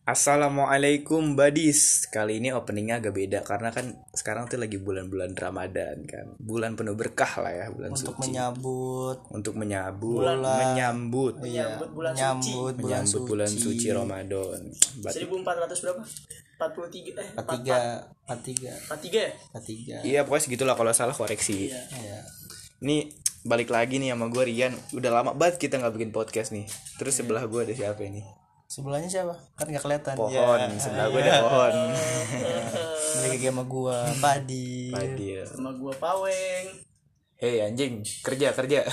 Assalamualaikum badis Kali ini openingnya agak beda Karena kan sekarang tuh lagi bulan-bulan Ramadan kan? Bulan penuh berkah lah ya Bulan untuk suci. menyambut Untuk menyambut Menyambut iya, Menyambut bulan menyambut bulan Menyambut suci, bulan suci Ramadan. Bat- 1400 berapa? 43 eh 43 43 43 ya? 43 Iya pokoknya segitulah kalau salah koreksi. Iya. ya Ini balik lagi nih sama gue Rian. Udah lama banget kita nggak bikin podcast nih. Terus sebelah gue ada siapa ini? Sebelahnya siapa? Kan nggak kelihatan. Pohon ya. Sebelah gue ada pohon. Mereka sama gua padi Padi ya Sama gua Paweng. Hei anjing. Kerja kerja.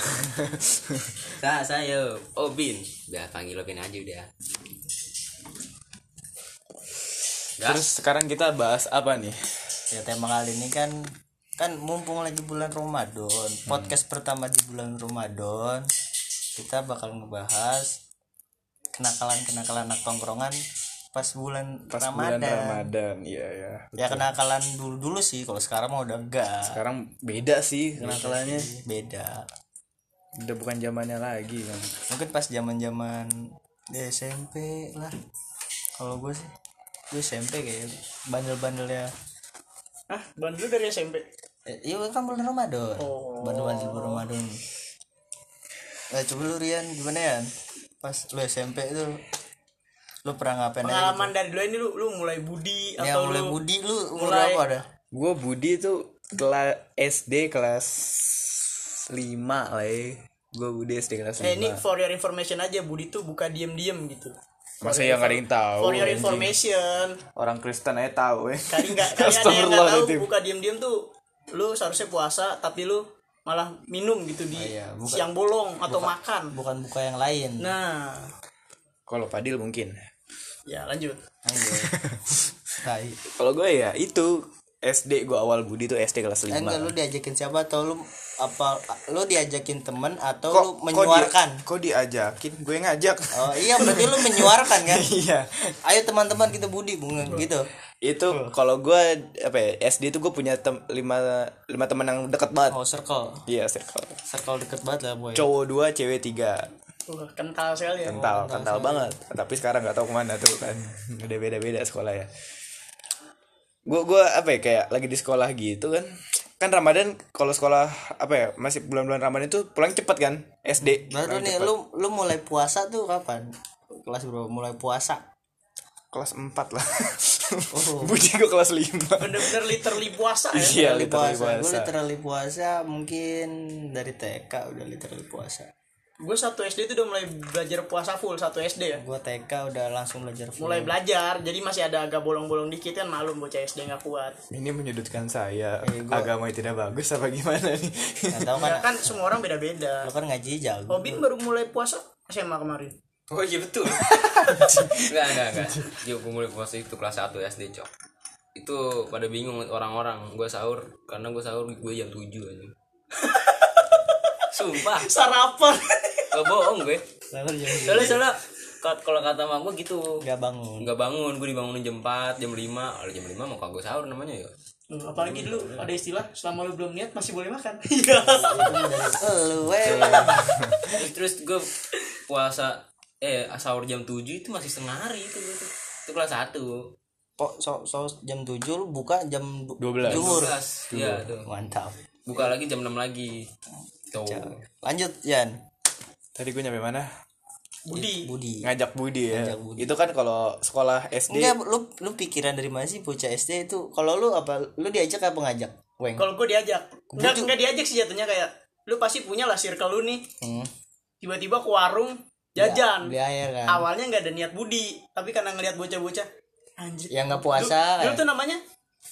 Nah, saya Obin. Udah panggil Obin aja udah. Terus sekarang kita bahas apa nih? ya tema kali ini kan kan mumpung lagi bulan Ramadan podcast pertama di bulan Ramadan kita bakal ngebahas kenakalan kenakalan anak tongkrongan pas bulan Pas Ramadan bulan Ramadan. Iya ya ya kenakalan dulu dulu sih kalau sekarang mah udah enggak. Sekarang beda sih kenakalannya. beda. Udah bukan zamannya lagi kan. Mungkin pas zaman zaman di SMP lah. Kalau gue sih gue SMP kayak bandel-bandelnya. Hah, bandel dari SMP. eh, iya kan bulan Ramadan. Oh. bandel-bandel bulan Ramadan. Eh coba lu Rian gimana ya pas lu SMP itu lu pernah ngapain aja Pengalaman dari dulu ini lu lu mulai budi gitu? ya atau mulai lu budi lu umur mulai- berapa dah Gue Budi tuh kelas SD kelas 5 lah ya Gue Budi SD kelas 5 Eh ini for your information aja Budi tuh buka diem-diem gitu. Masa yang gak ada yang tahu For your anjing. information. Orang Kristen aja tahu ya Kali nggak kali ada yang nggak tahu buka diem-diem tuh lu seharusnya puasa tapi lu malah minum gitu di iya, buka- siang bolong atau makan. bukan buka yang lain. Nah, Kalau Padil mungkin. Ya lanjut. Kalau gue ya itu SD gue awal Budi tuh SD kelas 5 Eh, enggak lu diajakin siapa atau lu apa lu diajakin temen atau kok, lu kok menyuarkan? dia- kok diajakin? Gue ngajak. Oh iya berarti lu menyuarkan kan? Iya. Ayo teman-teman kita budi bunga gitu itu kalau gue apa ya, SD tuh gue punya tem- lima lima teman yang deket banget. Oh circle. Iya circle. Circle deket banget lah boy. Cowok dua cewek tiga. Wah, kental sekali ya. kental kental banget. Tapi sekarang nggak tahu ke mana tuh kan. Udah beda beda sekolah ya. Gue gua apa ya kayak lagi di sekolah gitu kan. Kan Ramadan kalau sekolah apa ya masih bulan-bulan Ramadan itu pulang cepet kan SD Berarti pulang nih cepet. lu lu mulai puasa tuh kapan? Kelas berapa? Mulai puasa. Kelas 4 lah Oh. Budi gue kelas 5 Bener-bener literally puasa ya. iya literally puasa. Gue puasa literally puasa mungkin dari TK udah literally puasa. Gue satu SD itu udah mulai belajar puasa full satu SD ya. Gue TK udah langsung belajar full. Mulai belajar, jadi masih ada agak bolong-bolong dikit kan malum bocah SD nggak kuat. ini menyudutkan saya Eh, gua- agama tidak bagus apa gimana nih Nggak tahu kan? Ya kan semua orang beda-beda. Lu kan ngaji jago. Obin baru mulai puasa SMA kemarin. Oh iya betul. enggak, enggak, enggak. Dia gue mulai puasa itu kelas 1 SD, Cok. Itu pada bingung orang-orang. Gue sahur karena gue sahur gue jam 7 aja. Sumpah, Sarapan. gak bohong gue. Sahur jam Soalnya soalnya ka- kalau kata mak gue gitu. Gak bangun. Nggak bangun, gue dibangunin jam 4, jam 5. Kalau jam 5 mau kagak sahur namanya ya. Hmm, Apalagi dulu ada istilah selama lu belum niat masih boleh makan. Iya. Lu. Terus, terus gue puasa eh sahur jam 7 itu masih setengah hari itu gue tuh. Itu kelas 1. Kok so, so jam 7 lu buka jam 12. Zuhur. Iya tuh. Mantap. Buka lagi jam 6 lagi. Tuh. Lanjut Yan. tadi gue nyampe mana Budi. Budi. ngajak Budi ya Ngajak Budi. itu kan kalau sekolah SD Enggak, lu lu pikiran dari mana sih bocah SD itu? Kalau lu apa? Lu diajak apa ngajak? Weng. Kalau gue diajak, nggak nggak diajak sih jatuhnya kayak lu pasti punya lah circle lu nih. Hmm. Tiba-tiba ke warung jajan. Beli air kan. Awalnya nggak ada niat Budi, tapi karena ngelihat bocah-bocah anjir. Yang nggak puasa. Dulu, dulu eh. tuh namanya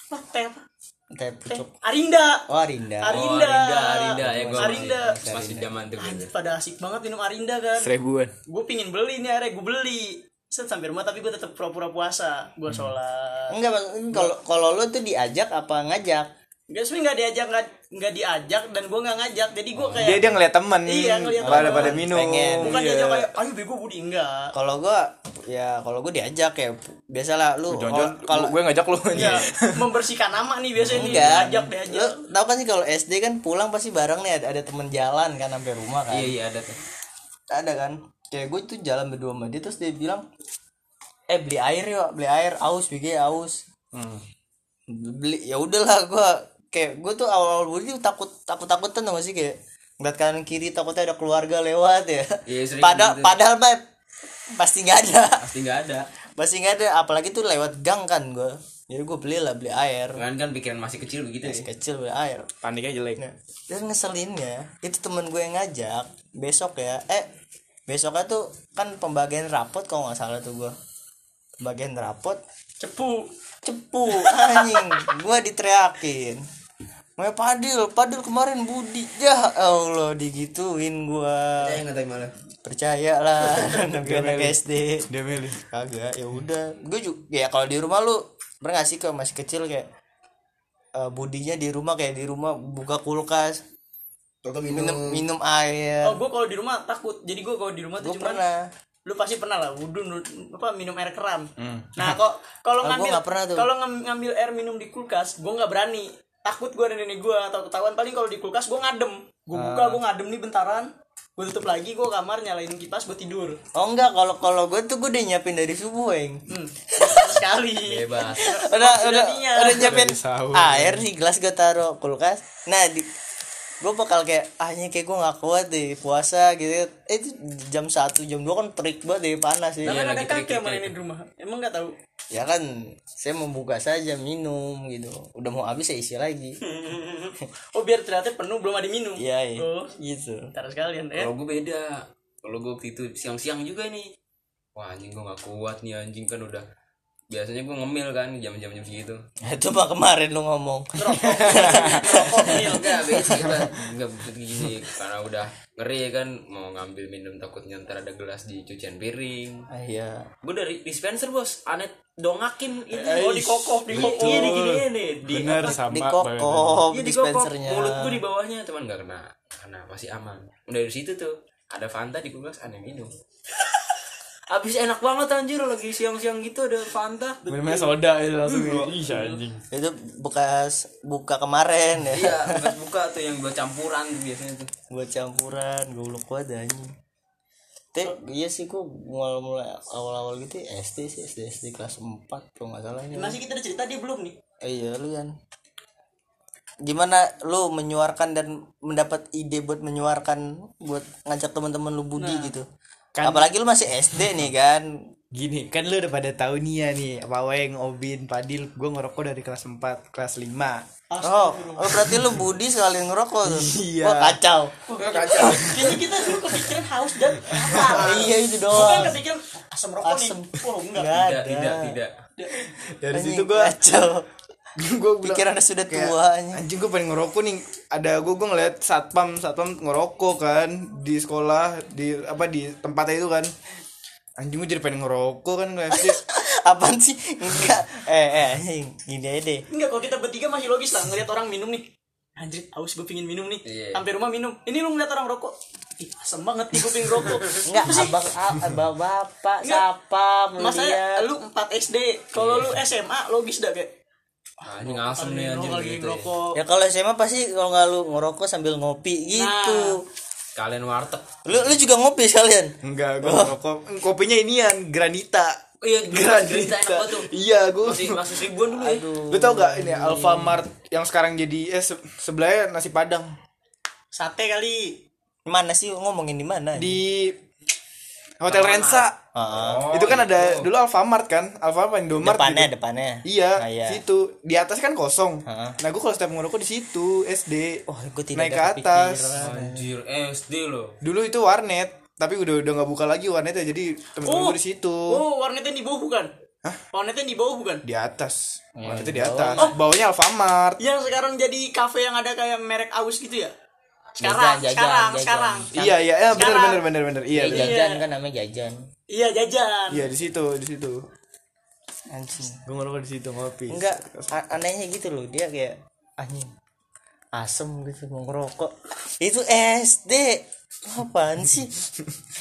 apa? Teh apa? Teh Teh pucuk. Arinda. Oh, Arinda. Oh, Arinda. Arinda, Arinda ya gue Arinda. masih, masih zaman tuh. Anjir pada asik banget minum Arinda kan. seribuan Gue pingin beli nih akhirnya gue beli. Set sampai rumah tapi gue tetap pura-pura puasa. Gue Hmm. sholat. Enggak, Bang. kalau kalau lu tuh diajak apa ngajak? Gak sebenernya nggak diajak nggak nggak diajak dan gue nggak ngajak. Jadi gue kayak dia dia ngeliat temen Iya, ngeliat pada temen. pada minum Pengen. bukan iya. diajak kayak ayo bego Budi enggak. Kalau gua ya kalau gua diajak ya biasalah lu oh, kalau gue ngajak lu Ya, membersihkan nama nih biasanya nih diajak diajak. lu tahu kan sih kalau SD kan pulang pasti bareng nih ada, ada temen jalan kan sampai rumah kan Iya iya ada tuh. ada kan kayak gue tuh jalan berdua sama dia terus dia bilang eh beli air yuk beli air aus bigi aus Hmm. beli ya udahlah gua kayak gua tuh awal-awal budi tuh takut takut takutan gak sih kayak ngeliat kanan kiri takutnya ada keluarga lewat ya. Iya, padahal gitu. padahal mah pasti nggak ada. Pasti nggak ada. Pasti nggak ada apalagi tuh lewat gang kan gua. Jadi gua beli lah beli air. Kan kan pikiran masih kecil begitu ya. Masih kecil beli air. Paniknya jelek. Nah, dan ngeselinnya itu temen gue yang ngajak besok ya. Eh besoknya tuh kan pembagian rapot kalau nggak salah tuh gue pembagian rapot. Cepu cepu anjing. Gue diteriakin. Mau Padil, Padil kemarin Budi. Ya Allah digituin gua. Malah. Percaya lah anak anak SD dia milih kagak ya udah. Gue juga ya kalau di rumah lu pernah gak sih kalau masih kecil kayak eh, budinya di rumah kayak di rumah buka kulkas Toto minum. minum air. Oh gue kalau di rumah takut. Jadi gue kalau di rumah tuh cuman pernah lu pasti pernah lah wudhu apa minum air keran nah kok kalau ngambil kalau ngam- ngambil air minum di kulkas gue nggak berani. Takut gue dan nenek gue atau ketahuan paling kalau di kulkas gue ngadem. Gue buka gue ngadem nih bentaran. Gue tutup lagi gue kamar nyalain kipas gue tidur. Oh enggak kalau kalau gue tuh gue udah nyiapin dari subuh eng. Hmm, sekali. Bebas. Udah udah udah nyiapin air di gelas gue taruh kulkas. Nah di gue bakal kayak ah ini kayak gue nggak kuat deh puasa gitu. Eh, itu jam satu jam dua kan terik banget deh panas Nah, ya kan ada lagi kakek nenek di rumah. Emang nggak tahu? Ya kan saya membuka saja minum gitu. Udah mau habis saya isi lagi. Oh biar ternyata penuh belum ada minum? Iya iya. Oh. Gitu. Ntar sekalian ya. Kalau gue beda. Kalau gue waktu itu siang-siang juga nih. Wah anjing gue nggak kuat nih anjing kan udah biasanya gue ngemil kan jam-jam jam segitu. Itu mah kemarin lu ngomong. Rokok mil enggak beda kita enggak maksud gini. Karena udah ngeri kan mau ngambil minum takutnya ntar ada gelas di cucian piring. Ah, iya. Gue dari dispenser bos. Aneh dongakin itu oh di kokop di kokop iya di gini nih di bener apa, sama di kokop iya di dispensernya mulut gue di bawahnya cuman nggak kena karena masih aman. Udah dari situ tuh ada Fanta di kulkas aneh minum Abis enak banget anjir lagi siang-siang gitu ada Fanta minumnya soda itu langsung ih anjing itu bekas buka kemarin ya Iya, bekas buka tuh yang buat campuran tuh biasanya tuh. buat campuran goblok banget anjing Tapi iya sih gua mulai mulai awal-awal gitu ya, SD sih SD SD kelas 4 kalau nggak salah ini. masih kita ada cerita dia belum nih Eh, iya lu kan. Gimana lu menyuarkan dan mendapat ide buat menyuarkan buat ngajak teman-teman lu budi gitu. Kan- Apalagi lu masih SD nih kan. gini kan lu udah pada tahu nih ya nih Paweng, Obin, Padil gue ngerokok dari kelas 4 kelas 5 Oh, oh berarti lu budi sekalian ngerokok tuh. Iya. Wah, kacau. kayaknya kita dulu kepikiran haus dan lapar iya itu bukan doang. kepikiran asam rokok Asem. nih wah enggak Enggak Tidak, tidak, tidak. dari Anjing, situ gue kacau. Gue Pikirannya sudah kayak, tua anjing. anjing gue pengen ngerokok nih ada gue gue ngeliat satpam satpam ngerokok kan di sekolah di apa di tempatnya itu kan anjing gue jadi pengen ngerokok kan nggak sih Apaan sih? Enggak. Eh, eh, anjing. Gini aja deh. enggak kalau kita bertiga masih logis lah ngeliat orang minum nih anjir haus gue pingin minum nih Iya. sampai rumah minum ini lu ngeliat orang rokok ih asem banget nih gue pingin rokok Enggak, abang, abang bapak, siapa, masa melihat. lu 4 SD kalau lu SMA logis dah kayak Anjing asem nih anjing lagi gitu. Ya. Ya kalau SMA pasti kalau nggak lu ngerokok sambil ngopi gitu. Kalian warteg. Lu lu juga ngopi sekalian. enggak gue ngerokok kopinya inian granita Oh iya, granita iya gue Masih masih ribuan dulu ya. lu tau gak ini Alfamart yang sekarang jadi eh se- sebelahnya nasi padang sate kali Mana sih ngomongin di mana? di Hotel Rensa Heeh. itu kan ada dulu Alfamart kan Alfamart Indomart depannya, gitu. depannya. Iya, Ah, iya. situ. Di atas kan kosong. Heeh. Nah, gue kalau setiap ngerokok di situ SD. Oh, gue tidak naik ke atas. Anjir, SD loh. Dulu itu warnet, tapi udah udah nggak buka lagi warnetnya. Jadi temen-temen Oh. gue di situ. oh warnetnya di bawah bukan warnetnya di bawah bukan Di atas. Warnetnya di atas. Bawahnya Alfamart. yang sekarang jadi kafe yang ada kayak merek aus gitu ya sekarang Jajan, jajan, sekarang jajan. sekarang Iya, iya, ya, bener Sekarang. bener bener bener. Iya, Ya, jajan kan namanya jajan. iya jajan Iya, di situ, di situ. Anjing. Gue ngerokok di situ ngopi. Enggak, anehnya gitu loh. Dia kayak anjing. Asem gitu mau ngerokok. Itu SD. Apaan sih?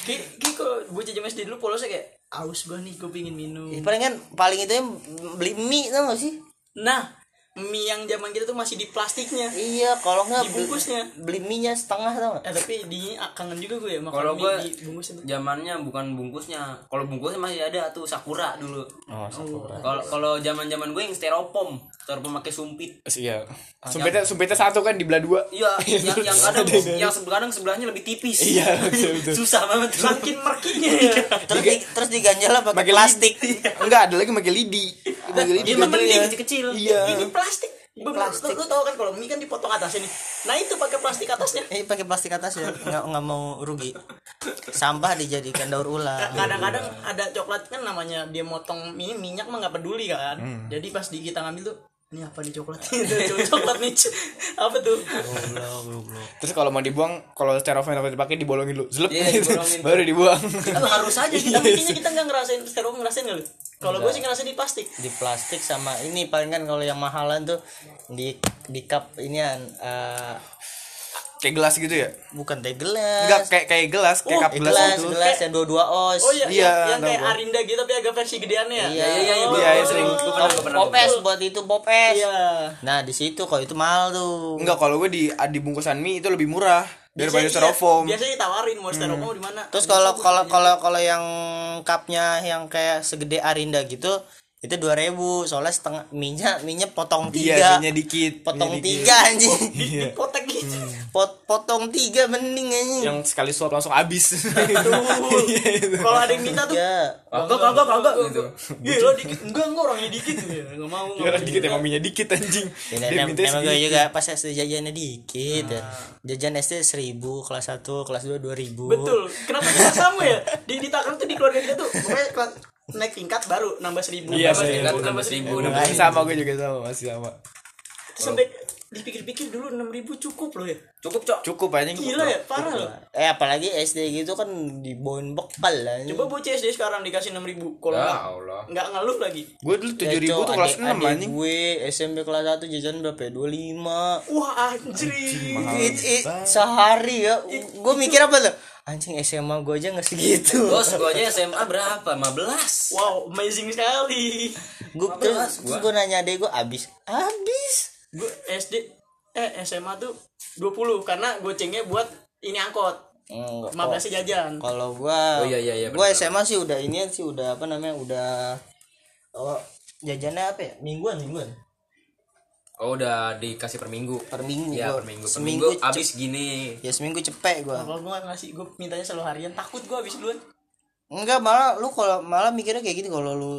Ki, ki kok bocah jam SD dulu polosnya kayak aus gua nih gue pingin minum Ya, paling kan paling itu yang beli mie tau gak sih? nah mie yang zaman kita tuh masih di plastiknya iya kalau nggak beli, Dibungkusnya. beli mie nya setengah tau eh tapi di ah, kangen juga gue ya makan Kalau mie gue dibungkus itu zamannya bukan bungkusnya. Kalau bungkusnya masih ada tuh sakura dulu. oh sakura Kalau kalau zaman-zaman gue yang styrofoam, styrofoam pakai sumpit. iya. Sumpitnya sumpitnya satu kan di belah dua. Iya, yang yang kadang yang kadang sebelahnya lebih tipis. Iya, betul, betul. Susah banget. Saking merkinya. Ya terus di, terus diganjel lah pakai plastik. Enggak ada lagi pakai lidi. Pakai lidi Iya, mending ganjelnya. kecil-kecil. iya. Ini plastik. Plastik lu, lu tau kan kalau mie kan dipotong atasnya nih. Nah itu pakai plastik atasnya. Eh pakai plastik atas ya nggak nggak mau rugi. Sampah dijadikan daur ulang. Kadang-kadang ada coklat kan namanya dia motong mie minyak mah nggak peduli kan. Jadi pas di kita ngambil tuh ini apa nih coklat? Coklat nih. Apa tuh? Terus kalau mau dibuang kalau styrofoam yang dipakai dibolongin dulu zelep. Iya, dibolongin. baru dibuang. Lu harus aja kita. Kayaknya kita nggak ngerasain styrofoam ngerasain nggak lu? Kalau gue sih ngerasain di plastik. Di plastik sama ini paling kan kalau yang mahalan tuh di di cup inian eh, kayak gelas gitu ya? Bukan teh gelas. Enggak kayak kayak gelas kayak Oh, cup gelas gelas gitu. gelas yang dua dua os. Oh iya, Iya, yang, yang kayak gua. Arinda gitu tapi agak versi gedeannya ya? Iya, iya, iya, Oh, iya, iya, sering. Gue pernah, pernah. popes buat itu popes. Iya. Nah di situ kalau itu mahal tuh. Enggak kalau gue di di bungkusan mie itu lebih murah daripada Biasanya- styrofoam. iya, biasanya ditawarin mau styrofoam di mana? Terus kalau kalau kalau kalau yang cupnya yang kayak segede Arinda gitu itu dua ribu. Soalnya setengah minyak minyak potong iya tiga. minyak dikit potong minyak dikit. tiga anjing dipotek gitu Pot, potong tiga mending anjing yang sekali suap langsung habis. Tuh. kalau ada yang minta tuh Kagak, kagak, kagak. Gitu. Iya lo dikit Enggak enggak orangnya dikit. Ya, Enggak mau kan dikit emang minyak dikit anjing. Dia minta emang gue juga pas SD jajannya dikit ya. Jajan SD seribu, kelas 1, kelas 2 dua ribu. Betul. Kenapa kita sama ya? Di, di Takran tuh di keluarga kita tuh Pokoknya kelas- naik tingkat baru nambah seribu. Iya, nambah seribu nambah seribu. Sama gue juga sama masih sama. Sampai dipikir-pikir dulu enam ribu cukup loh ya Cukup, Cok. Cukup anjing. Gila ya parah loh Eh apalagi SD gitu kan dibawain bekal lah. Coba bocah SD sekarang dikasih enam ribu Kalau Ya enggak Allah. Enggak ngeluh lagi Gue dulu Ya, tujuh ribu Cok, tuh kelas enam anjing. Gue SMP kelas 1 jajan berapa ya? 25 Wah anjir It, it, sehari ya gue mikir apa tuh anjing SMA gue aja nggak segitu Bos, gue aja SMA berapa? 15. Wow amazing sekali gue terus, terus gue nanya adek gue abis abis Gue SD Eh SMA tuh 20 Karena gocengnya buat ini angkot Enggak, 15 nya jajan kalau gua Oh, iya, iya, iya, gua benar. SMA sih udah ini sih udah apa namanya udah oh jajannya apa ya mingguan mingguan Oh, udah dikasih per minggu. per minggu Iya, gua. per minggu. Per seminggu minggu abis gini. ya seminggu cepet gua Kalau gue ngasih gue mintanya selalu harian takut gue habis duluan enggak malah lu kalau malah mikirnya kayak gitu kalau lu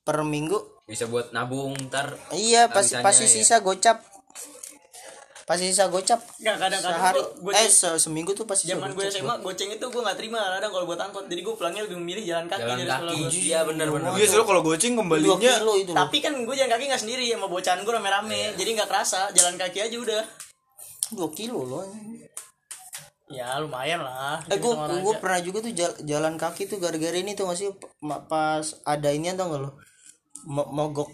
per minggu Bisa buat nabung ntar. iya pasti pasti ya. sisa gocap. Pasti sisa gocap. Nggak kadang-kadang sehari gue eh se- seminggu tuh pasti zaman gue. SMA goceng itu gue nggak terima kadang kalau buat angkot. Jadi gue pulangnya lebih memilih jalan kaki Jalan dari sekolah kaki. Iya, benar benar. Iya selalu kalau goceng dua kembalinya kilo itu loh. Tapi kan gue jalan kaki nggak sendiri sama bocahan gue rame-rame. Jadi nggak kerasa jalan kaki aja udah. Dua kilo loh ya lumayan lah. Eh gue gue pernah juga tuh jal- jalan kaki tuh gara-gara ini tuh masih pas ada ini tau gak lo Mo- mogok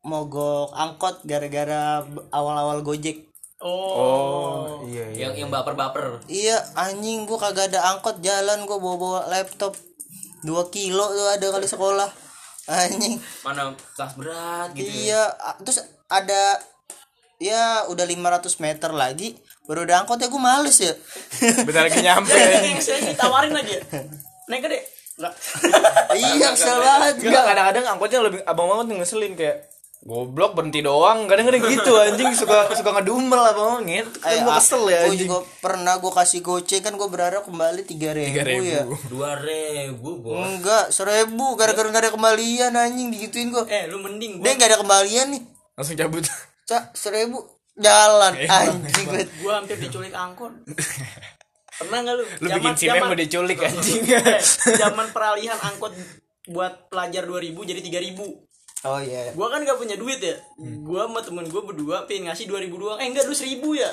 mogok angkot gara-gara awal-awal gojek oh, Iya iya. Yang yang baper-baper. iya anjing gue kagak ada angkot jalan gue bawa bawa laptop dua kilo tuh ada kali sekolah anjing Mana tas berat gitu. ya. iya terus ada ya udah 500 meter lagi baru ada angkot ya gue males ya Bentar lagi nyampe. ya, yang saya ditawarin lagi ya naik gede. iya kesel banget Enggak kadang-kadang angkotnya lebih abang-abang tuh ngeselin kayak goblok berhenti doang. Kadang-kadang gitu anjing suka suka ngedumel abang nget kan Eh, gua kesel ya gue anjing. juga pernah gue kasih goceng kan gue berharap kembali tiga ribu, ya. Dua ribu bos. enggak seribu gara-gara nggak ada kembalian anjing digituin gue eh lu mending dia gue nggak ada kembalian nih. Langsung cabut. Cak seribu. Jalan Iya. anjing gue gue hampir diculik angkot pernah nggak lu? Lu bikin si mem udah diculik anjing. eh, zaman peralihan angkot buat pelajar 2000 jadi 3000 oh iya. Gua kan gak punya duit ya. Gua sama temen gua berdua pengen ngasih 2000 doang. Eh enggak dulu 1000 ya?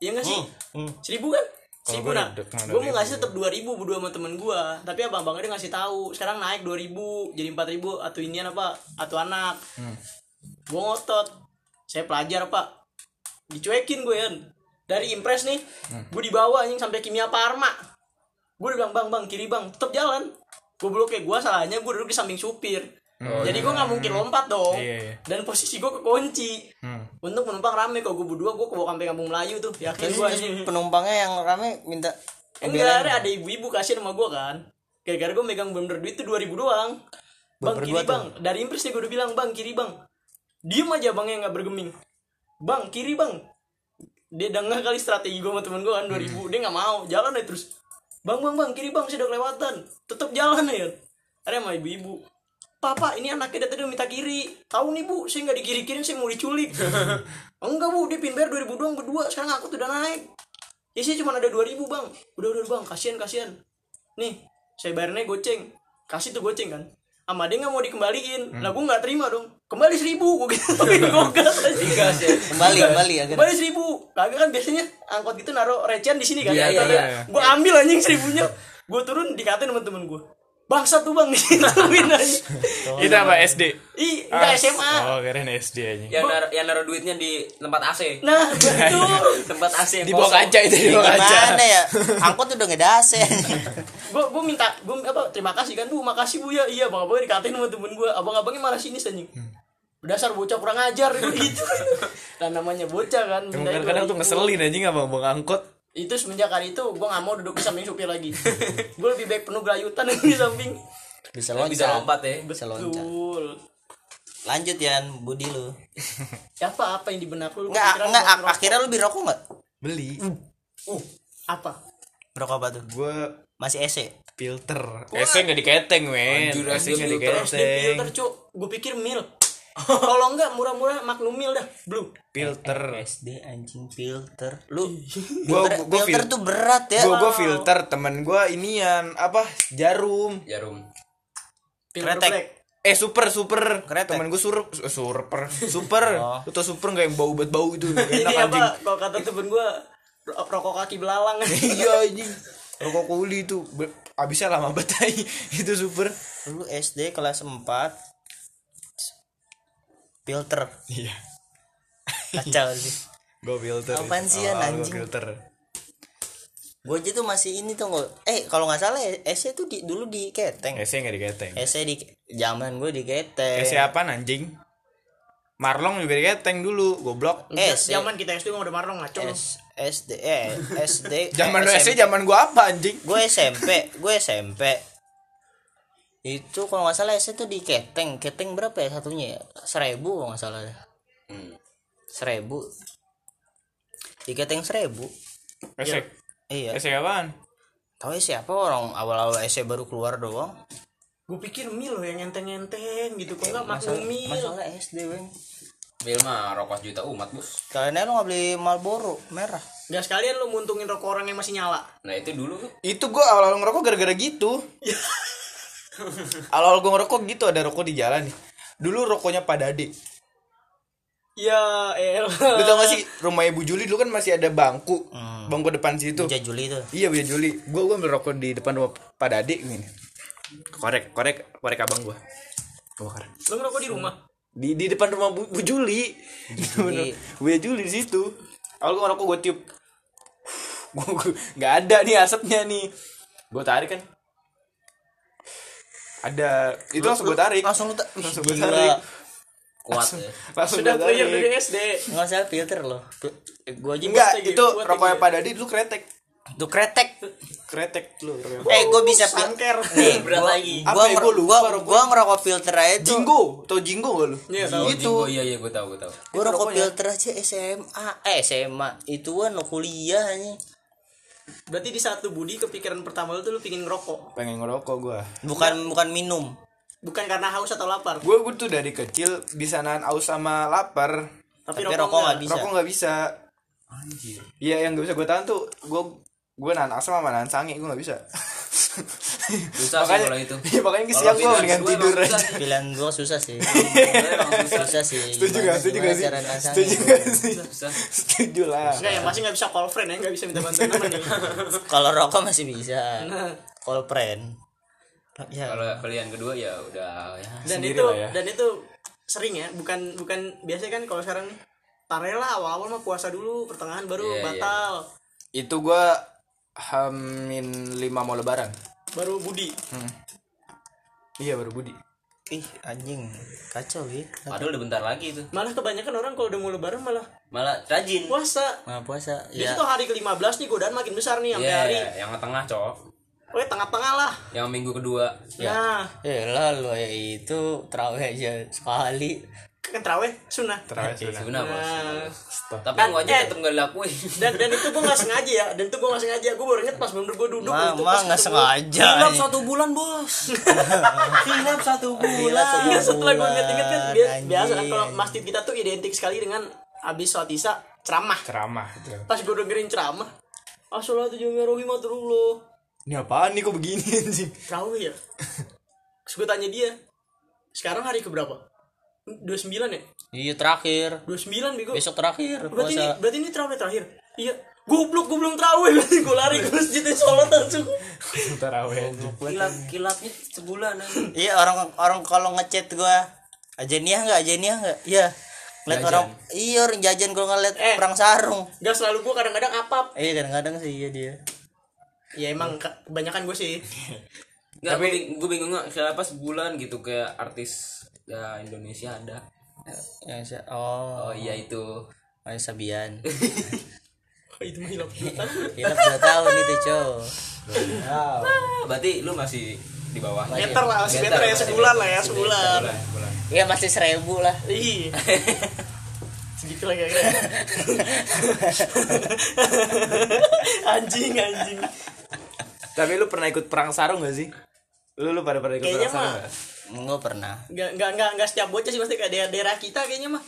Iya nggak sih? Hmm. 1000 kan? Seribu gua nah. gua mau ngasih tetap 2000 berdua sama temen gua. Tapi abang abangnya dia ngasih tahu sekarang naik 2000 jadi 4000 atau inian apa? Atau anak. Gua ngotot. Saya pelajar pak. Dicuekin gue ya dari impres nih gue dibawa anjing sampai kimia parma. Gue udah bilang bang bang kiri bang. Tetap jalan. Gue blok kayak gue salahnya gue duduk di samping supir. Jadi gue nggak mungkin lompat dong. Iya, iya. dan posisi gue kekunci. Hmm. untuk penumpang rame kalau gue berdua gue ke bawah sampai kampung Melayu tuh. Yakin gue penumpangnya yang rame minta enggak ada ada ibu-ibu kasih sama gue kan. Gara-gara gue megang bener duit tuh 2000 doang. Bang Berdua kiri tuh. bang. Dari impres nih gue udah bilang bang kiri bang. Diem aja bang yang nggak bergeming. Bang kiri bang dia dengar kali strategi gue sama temen gue kan 2000 dia nggak mau jalan aja terus bang bang bang kiri bang saya udah kelewatan tetap jalan ya ada sama ibu-ibu Papa, ini anaknya dari tadi minta kiri. Tahu nih bu, saya nggak dikiri kirin, saya mau diculik. Enggak bu, dia pin bayar 2000 doang berdua. Sekarang aku tuh udah naik. Ya sih cuma ada 2000 bang. Udah udah bang, kasihan kasihan. Nih, saya bayarnya goceng. Kasih tuh goceng kan. Sama dia nggak mau dikembaliin. Lah gue nggak terima dong. Kembali seribu, gue gitu. gue gas aja. Kembali kembali agar Kembali seribu. Kagak kan biasanya angkot gitu naruh recehan di sini kan. Iya, iya, iya. Gue ambil anjing seribunya. Gue turun dikatain sama temen gue. Bangsat tuh bang, gituin aja. Itu apa SD? Ih, enggak SMA. Oh, keren SD aja. Yang naruh yang naruh duitnya di tempat AC. Nah, betul. tempat AC Di bawah kaca itu di bawah kaca. gimana ya angkot udah nggak ada AC gue gue minta gue apa terima kasih kan bu makasih bu ya iya bang abangnya dikatain sama temen gue abang abangnya malah sinis anjing dasar bocah kurang ajar gitu dan namanya bocah kan kadang-kadang tuh 2000. ngeselin anjing abang abang angkot. Itu semenjak hari itu gue nggak mau duduk di samping supir lagi. Gue lebih baik penuh gelayutan di samping. Bisa Yang bisa lompat ya. bisa loncat. Betul. Lanjut Yan. Budi lu. Siapa? Apa yang di benak lu? Nggak nggak akhirnya lu beli rokok nggak? Beli. uh apa? Rokok apa tuh? Gue masih EC filter. Ese nggak diketeng, men. Anjir, Ese nggak diketeng. filter cuk. Gue pikir mil kalau enggak murah-murah magnum mil dah. Blue. Filter. SD anjing filter. Lu Gua filter, gua filter fil- tuh berat ya. Gue gue filter temen gue inian apa jarum. Jarum. filter Kretek. Eh super super. Kretek. temen gue sur super super. Oh. lu tau super nggak yang bau buat bau itu? Ini enak apa anjing. Kalau kata temen gue rokok kaki belalang. Iya anjing. Rokok kuli itu. Abisnya lama banget tai. itu super. Lu SD kelas 4 filter. Iya. Kacau sih. Gue filter Apaan sih, Oh, gua anjing? filter. Gue aja tuh masih ini tuh nggak eh kalau nggak salah EC tuh di, dulu di keteng. Ese nggak diketeng EC di zaman gue di keteng. Ese apa anjing? Marlong juga diketeng dulu goblok. Eh, zaman kita SD mau udah marlong ngaco. S, SD eh SD zaman lu eh, SD zaman gua apa anjing? Gue SMP gue SMP itu kalau nggak salah SD tuh di keteng. Keteng berapa ya satunya ya? Seribu kalau nggak salah. Hmm. seribu. Di keteng seribu. Ese iya. Ese apaan? Tahu ya siapa orang? Awal-awal SD baru keluar doang. Gue pikir mil loh yang enteng-enteng gitu. Kok nggak masalah, magnum mil masalah SD weng Mil mah rokok juta umat bos. kalian lo nggak beli Marlboro merah. Gak sekalian lu muntungin rokok orang yang masih nyala. Nah itu dulu itu gua awal-awal ngerokok gara-gara gitu awal-awal gua ngerokok gitu ada rokok di jalan nih dulu rokoknya Pak Dade ya el lu tau gak sih rumah ibu Juli dulu kan masih ada bangku Hmm. bangku depan situ Juli Juli tuh iya bu Juli gua gua ambil rokok di depan rumah Pak Dade gini korek korek korek abang gua gua bakar lu ngerokok di rumah di di depan rumah Bu, Bu Juli. Juli. Bu Juli di situ. Awal gue ngerokok gue tiup. Gue nggak ada nih asapnya nih. Gue tarik kan. Ada itu langsung gue tarik. langsung lu tak Langsung gue tarik. Kuat ya. Langsung sudah gue tarik. dari SD nggak salah filter loh gue aja Enggak, Buat itu rokoknya. Pak Dadi dulu kretek. tuh kretek Kretek lu. eh gue bisa Sangker. nih Berat lagi. gua, Apa ya, gua lupa gua, rokok. gua ngerokok filter aja tuh Jinggo, tau Jinggo gak lu? Iya, tahu. Oh, Itu. Jinggo, iya iya gue tahu gue tahu. gue rokok filter aja SMA eh SMA itu kan lo kuliah nih berarti di satu budi kepikiran pertama lu tuh lu pingin ngerokok Pengen ngerokok gue. bukan bukan minum bukan karena haus atau lapar Gue gue tuh dari kecil bisa nahan aus sama lapar. tapi, Tapi rokok, rokok nggak bisa. Rokok nggak bisa. Iya yang gak bisa gue tahan tuh gue gue nahan asam sama nahan sange gue nggak bisa. Susah sih kalau itu. Iya makanya siang gue gue tidur aja. susah sih. pilihan gue susah sih susah. sih Setuju gak? Setuju gak sih? Setuju gak sih? Susah. Setuju lah. Enggak yang pasti nggak bisa call friend ya nggak bisa minta bantuan teman kalau rokok masih bisa Nah. call friend ya Kalau pilihan kedua ya udah ya. dan Sendiri itu lah ya. dan itu sering ya bukan bukan biasanya kan kalau sekarang nih tarela awal-awal mah puasa dulu pertengahan baru Iya, iya. batal Itu gue hamin lima mau lebaran. baru budi. Iya baru Budi. ih anjing. Kacau ya padahal udah bentar lagi itu. Malah kebanyakan orang kalau udah mau lebaran malah malah rajin. puasa. Nah puasa Jadi ya. tuh hari ke-15 nih godaan makin besar nih sampai Iya, hari. yang tengah cok Pokoknya tengah-tengah lah. yang minggu kedua. Nah, eh lah lo ya itu terawih aja sekali kan terawih sunnah. Terawih sunnah. sebenarnya bos Nah, tapi wajib Eh. tetap nggak dilakuin dan dan itu gue nggak sengaja ya dan itu gue nggak sengaja gue baru inget pas bener gue duduk mah untuk mah pas nggak sengaja Hilap nih. satu bulan bos Hilap satu Gila, satu Iya setelah gue bulan, inget-inget kan biasa, biasa kan kalau masjid kita tuh identik sekali dengan abis sholat isya ceramah. Ceramah gitu. Pas gue dengerin ceramah, Assalatu warahmatullah Ini apaan nih kok begini anjing? Terawih ya? Terus gue tanya dia, sekarang hari keberapa? 29 ya? iya terakhir 29 bego. besok terakhir Berarti ini, puasa berarti ini terawih terakhir. Iya. Goblok gue belum terawih berarti gue lari ke masjid sholat langsung. Terawih anjing. Kilap kilapnya sebulan aja. iya orang orang kalau ngechat gua ajeniah nggak ajeniah nggak iya ngeliat orang iya orang jajan kalau ngeliat Eh. perang sarung Gak selalu gue kadang-kadang apap. iya kadang-kadang sih iya dia Ya emang ke- kebanyakan gue sih. Nggak, gue, bing- gue bingung nggak siapa sebulan gitu kayak artis ya Indonesia ada yang si- oh oh iya itu oh Sabian Oh, itu mah hilap juta. Hilap dua tahun itu cow berarti lu masih di bawah Meter lah, masih meter ya sebulan lah ya sebulan. Iya masih seribu lah Iya. Segitu lah kira-kira. anjing anjing. Tapi lu pernah ikut perang sarung gak sih? Lu lu pada pada ikut Kayaknya perang sarung mah- gak? Enggak pernah Gak gak gak gak setiap bocah sih pasti kayak daerah, daerah kita kayaknya mah.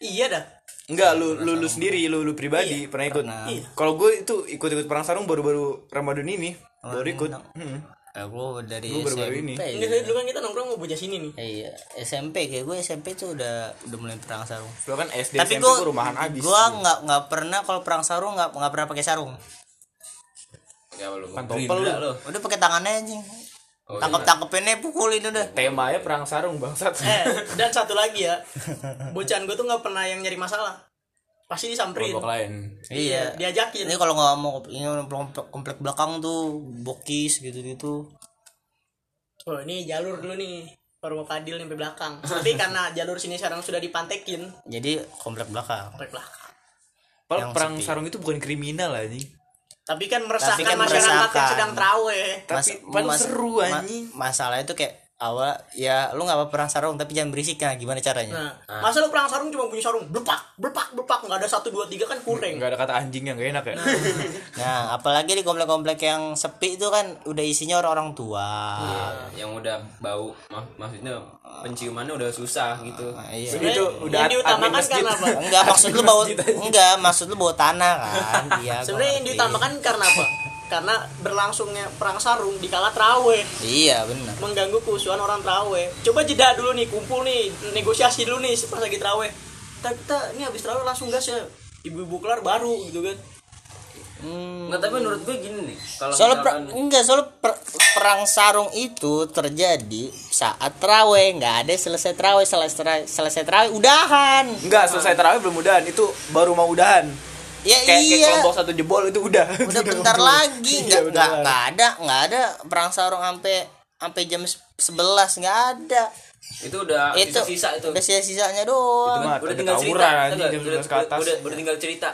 Iya dah. Enggak, lu lu, lu sendiri, lu lu pribadi pernah ikut. Iya. Kalau gue itu ikut-ikut perang sarung baru-baru Ramadan ini, baru ikut. Hmm. Eh, gue dari Gua baru-baru SMP ini. Enggak sih dulu kan kita nongkrong mau bocah sini nih. Iya SMP kayak gue SMP tuh udah udah mulai perang sarung Lu kan SD tapi SMP gue gue rumahan abis. gue nggak nggak pernah kalau perang sarung nggak nggak pernah pakai sarung ya lu Pantopel lu udah pakai tangannya anjing Oh, tangkap tangkepinnya pukulin udah Temanya perang sarung bangsat. Eh, dan satu lagi ya. Bocahan gue tuh nggak pernah yang nyari masalah. Pasti disamperin. Kelompok lain. iya Diajakin. ini kalau nggak mau ini komplek, komplek belakang tuh bokis gitu gitu Oh, ini jalur dulu nih. Baru mau kadil sampai belakang. Tapi karena jalur sini sekarang sudah dipantekin, jadi komplek belakang sampai belakang. Padahal Yang perang sepi. sarung itu bukan kriminal anjing. Tapi kan meresahkan kan masyarakat yang meresahkan. sedang terawih. Tapi padahal seru, anjing. masalah itu kayak awal ya lu nggak apa perang sarung tapi jangan berisik nah gimana caranya? Nah, masa lu perang sarung cuma bunyi sarung, berpak, berpak, berpak, nggak ada satu dua tiga kan kurang. Enggak ada kata anjing yang gak enak ya. nah. Apalagi di komplek-komplek yang sepi itu kan udah isinya orang-orang tua. Iya, yang udah bau. Mak maksudnya penciumannya udah susah gitu. Nah, iya. Sebenarnya Itu udah yang diutamakan karena apa? enggak maksud lu bawa enggak maksud lu bawa tanah kan? Iya Sebenarnya yang diutamakan karena apa? Karena berlangsungnya perang sarung di kala terawih iya benar mengganggu keusuhan orang terawih. Coba jeda dulu nih, kumpul nih, negosiasi dulu nih pas lagi terawih. Kita, kita ini habis terawih langsung gas ya. Ibu-ibu kelar baru gitu kan. nggak tapi menurut gue gini nih kalau soalnya per- enggak soalnya per- perang sarung itu terjadi saat terawih nggak ada selesai terawih selesai selesai terawih udahan Enggak, selesai terawih belum udahan. Itu baru mau udahan. Ya Kayak, kayak iya kelompok satu jebol itu udah. udah bentar lagi Iya, nggak udah nggak nggak ada nggak ada perang sarung sampai sampai jam 11 nggak ada itu udah itu sisa itu udah sisa sisanya doang mah udah tinggal cerita nggak? jam udah, 11 ke atas. udah, udah tinggal cerita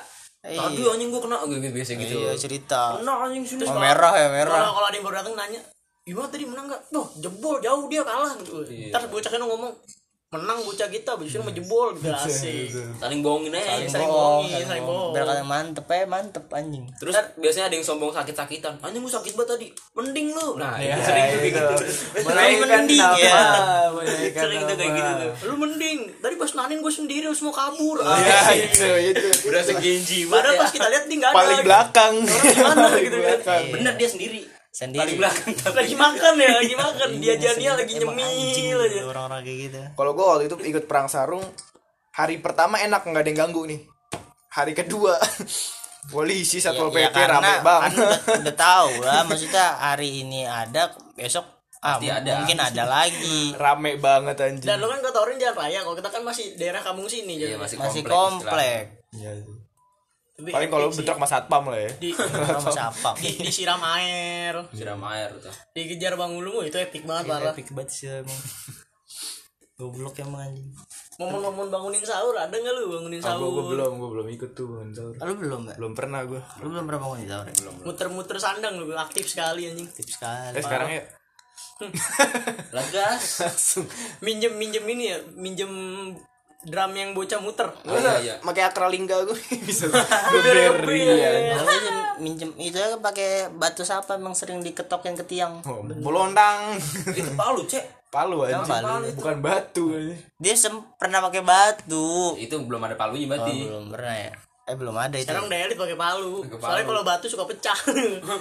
Iya. tadi anjing gua kena gitu biasa gitu iya cerita kena anjing sini oh, merah ya merah Kalau kalau ada yang baru datang nanya, gimana tadi menang nggak? Tuh jebol jauh dia kalah gitu. Ntar bocahnya ngomong menang bocah kita, bisa mah jebol gitu asik. saling bohongin aja Saling bohong, bohongin, saling bohong. biar kata mantep ya mantep anjing terus biasanya ada yang sombong sakit-sakitan anjing gua sakit banget tadi mending lu nah Ya, itu sering tuh kayak gitu Menaikkan mending, ya. sering tuh kayak gitu tuh Lu mending, tadi pas nanin gue sendiri lu semua kabur. Ya, Asik. itu, itu. udah segenji Padahal pas kita lihat dia nggak ada. Paling belakang. Gimana gitu kan? bener dia sendiri sendiri Lagi makan ya, lagi makan. Dia jadinya lagi nyemil aja. gitu, orang-orang kayak gitu Kalau gue waktu itu ikut perang sarung, hari pertama enak nggak ada yang ganggu nih. Hari kedua polisi satpol Ya, ya, pp rame karena bang. kan udah, udah tahu lah maksudnya hari ini ada besok ah, Pasti ada. mungkin ada lagi rame banget anjing. Dan lu kan kota orang jalan raya, kalau kita kan masih daerah kampung sini Iya, jadi. masih masih komplek komplek Iya. Tapi Paling kalau epic sih. bentrok mas satpam lah ya. di, sama siapa di disiram air, siram air tuh. Dikejar bang ulu itu epic banget parah. epic banget sih emang. Goblok emang anjing. Momen-momen bangunin sahur ada nggak lu bangunin Ah, sahur gua, gua belum gua belum ikut tuh bangun sahur. Lu belum mbak belum pernah gua. Lu belum pernah bangun sahur ya? belum muter-muter sandang lu aktif sekali anjing. Tips sekali. Eh sekarang ya? Lagas minjem minjem ini ya minjem drum yang bocah muter. Oh, iya, iya. pakai akralingga gua bisa. Beri, beri ya minjem, itu aja pakai batu sapa emang sering diketokin ke tiang. Oh, bolondang. Itu palu cek. Palu aja palu. bukan batu dia pernah pakai batu. Itu belum ada palunya oh, berarti belum pernah ya. Eh belum ada itu. Sekarang elit pakai palu. Pakai soalnya palu. kalau batu suka pecah.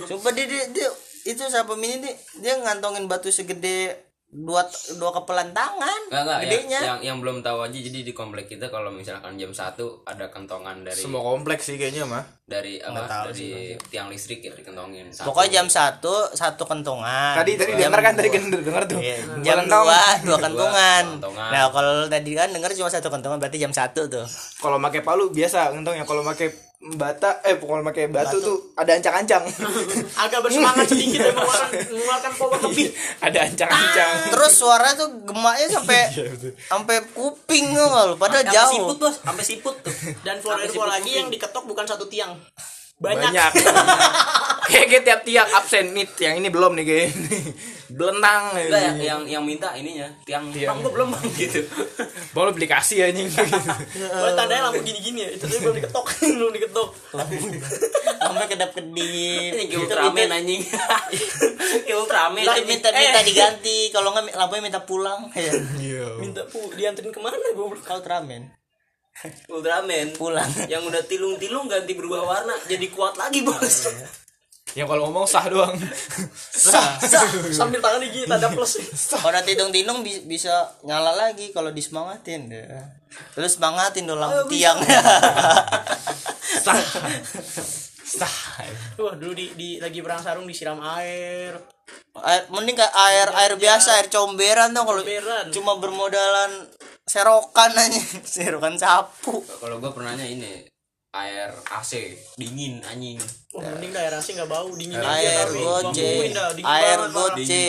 Sumpah dia, dia, dia itu siapa mini dia, dia ngantongin batu segede dua dua kepelan tangan Enggak enggak yang, gedenya. yang yang belum tahu aja jadi di komplek kita kalau misalkan jam 1 ada kentongan dari semua kompleks sih kayaknya mah dari apa tahu dari tiang listrik ya dikentongin. Satu. pokoknya jam satu satu kentongan. Tadi tadi Jam denger kan dua- tadi kan denger tuh. Iya, jam dua dua kentongan. nah kalau tadi kan denger cuma satu kentongan berarti jam satu tuh. Kalau pakai palu biasa ngentongnya kalau pakai bata eh kalau pakai batu, tuh ada ancang-ancang. Agak bersemangat sedikit ya mengeluarkan mengeluarkan power lebih ada ancang-ancang. Terus suara tuh gemaknya sampai sampai kuping lu padahal Sampai jauh. siput bos. Sampai siput tuh. Dan Sampai info siput lagi kuping. yang diketok bukan satu tiang. Banyak, banyak. Kayak tiap tiap absen nih yang ini belum nih kayak belentang Enggak yang, yang yang minta ininya tiang tiang gua belum bang gitu. Lu beli kasih anjing. Gua tandanya lampu gini-gini ya itu tuh belum diketok belum diketok. Sampai kedap kedip ini kayak Itu Ultraman minta- anjing. Kayak Ultraman itu anjing. minta minta diganti kalau nggak lampunya minta pulang. Ya Iya. minta pu dianterin ke mana gue kau Ultraman. Ultraman. Pulang. Yang udah tilung-tilung ganti berubah warna jadi kuat lagi bos yang kalau ngomong sah doang. Sah sah. Sambil tangan gini tanda plus. Kalau nanti dong tinung bi- bisa nyala lagi kalau disemangatin. Ya. terus semangatin dong lampu tiang. Sah. Sah. Wah dulu di, di lagi perang sarung disiram air. Air, mending kayak air air biasa air comberan tuh kalau cuma bermodalan serokan aja. Serokan sapu. Kalau gua pernahnya ini air AC dingin anjing wah mending air AC nggak bau dingin air aja tapi Gua goce air goce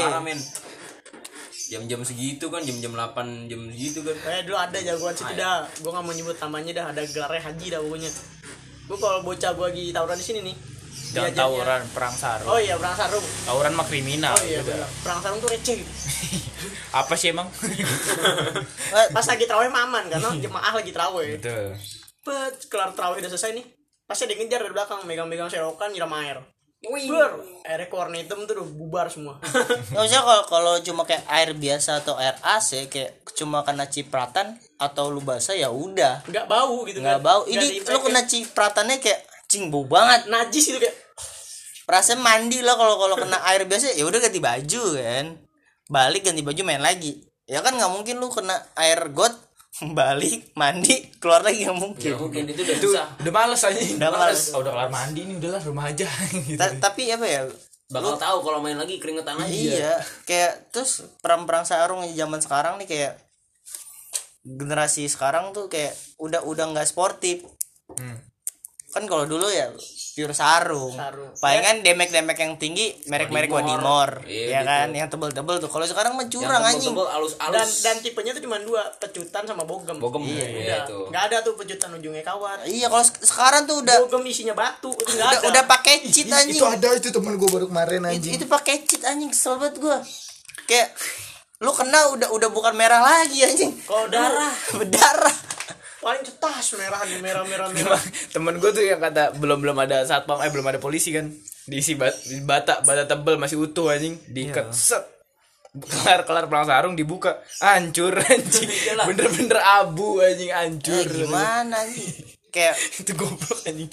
jam-jam segitu kan jam-jam 8 jam segitu kan Kayak dulu ada jagoan situ dah. Gue gak mau nyebut namanya dah. Ada gelarnya Haji dah pokoknya. Gue kalau bocah gue lagi tawuran di sini nih. jangan diajarnya- tawuran perang sarung Oh iya perang sarung. tawuran mah kriminal Oh iya bener. Perang sarung tuh receh gitu. apa sih emang Eh, Pas lagi terawih mah aman karena jemaah lagi terawih. betul Pas kelar terawih udah selesai nih. Pasti dia ngejar dari belakang megang-megang serokan nyiram air. Ber, airnya ke warna hitam tuh udah bubar semua. nggak usah kalau kalau cuma kayak air biasa atau air AC kayak cuma kena cipratan atau lu basah ya udah Nggak bau gitu nggak kan. bau ini lu kena cipratannya kayak cing bau banget najis itu kayak perasaan mandi lah kalau kalau kena air biasa ya udah ganti baju kan balik ganti baju main lagi ya kan nggak mungkin lu kena air got balik mandi keluar lagi nggak mungkin. Ya mungkin itu udah itu susah. udah males aja. Udah males. oh, udah kelar mandi nih udahlah rumah aja. Gitu. Ta- tapi apa ya? Bakal tahu kalau main lagi keringetan aja iya. Kayak terus perang-perang sarung zaman sekarang nih kayak generasi sekarang tuh kayak udah udah nggak sportif. Hmm. Kan kalau dulu ya pure sarung, Sarung. palingan demek-demek yang tinggi merek-merek Wadimor, Iya, ya gitu. kan? Yang tebel-tebel tuh. Kalau sekarang mah curang anjing. tebel alus dan alus dan tipenya tuh cuma dua pecutan sama bogem. Bogem Iya, iya, Udah, itu. Nggak ada tuh pecutan ujungnya kawat. Iya kalau se- sekarang tuh udah bogem isinya batu itu udah, ada. udah pakai cheat anjing. ada itu temen gue baru kemarin itu, itu pakai cheat anjing. Kesel banget gua. Kayak lu kena udah udah bukan merah lagi anjing. Kalau darah. Berdarah paling cetas merah nih merah merah. merah temen gue tuh yang kata belum belum ada satpam eh belum ada polisi kan. Diisi bat, bata bata tebel masih utuh anjing. Diikat set. Kelar kelar perang sarung dibuka. Hancur anjing. Bener-bener abu anjing ya, hancur gimana anjing kayak itu goblok anjing.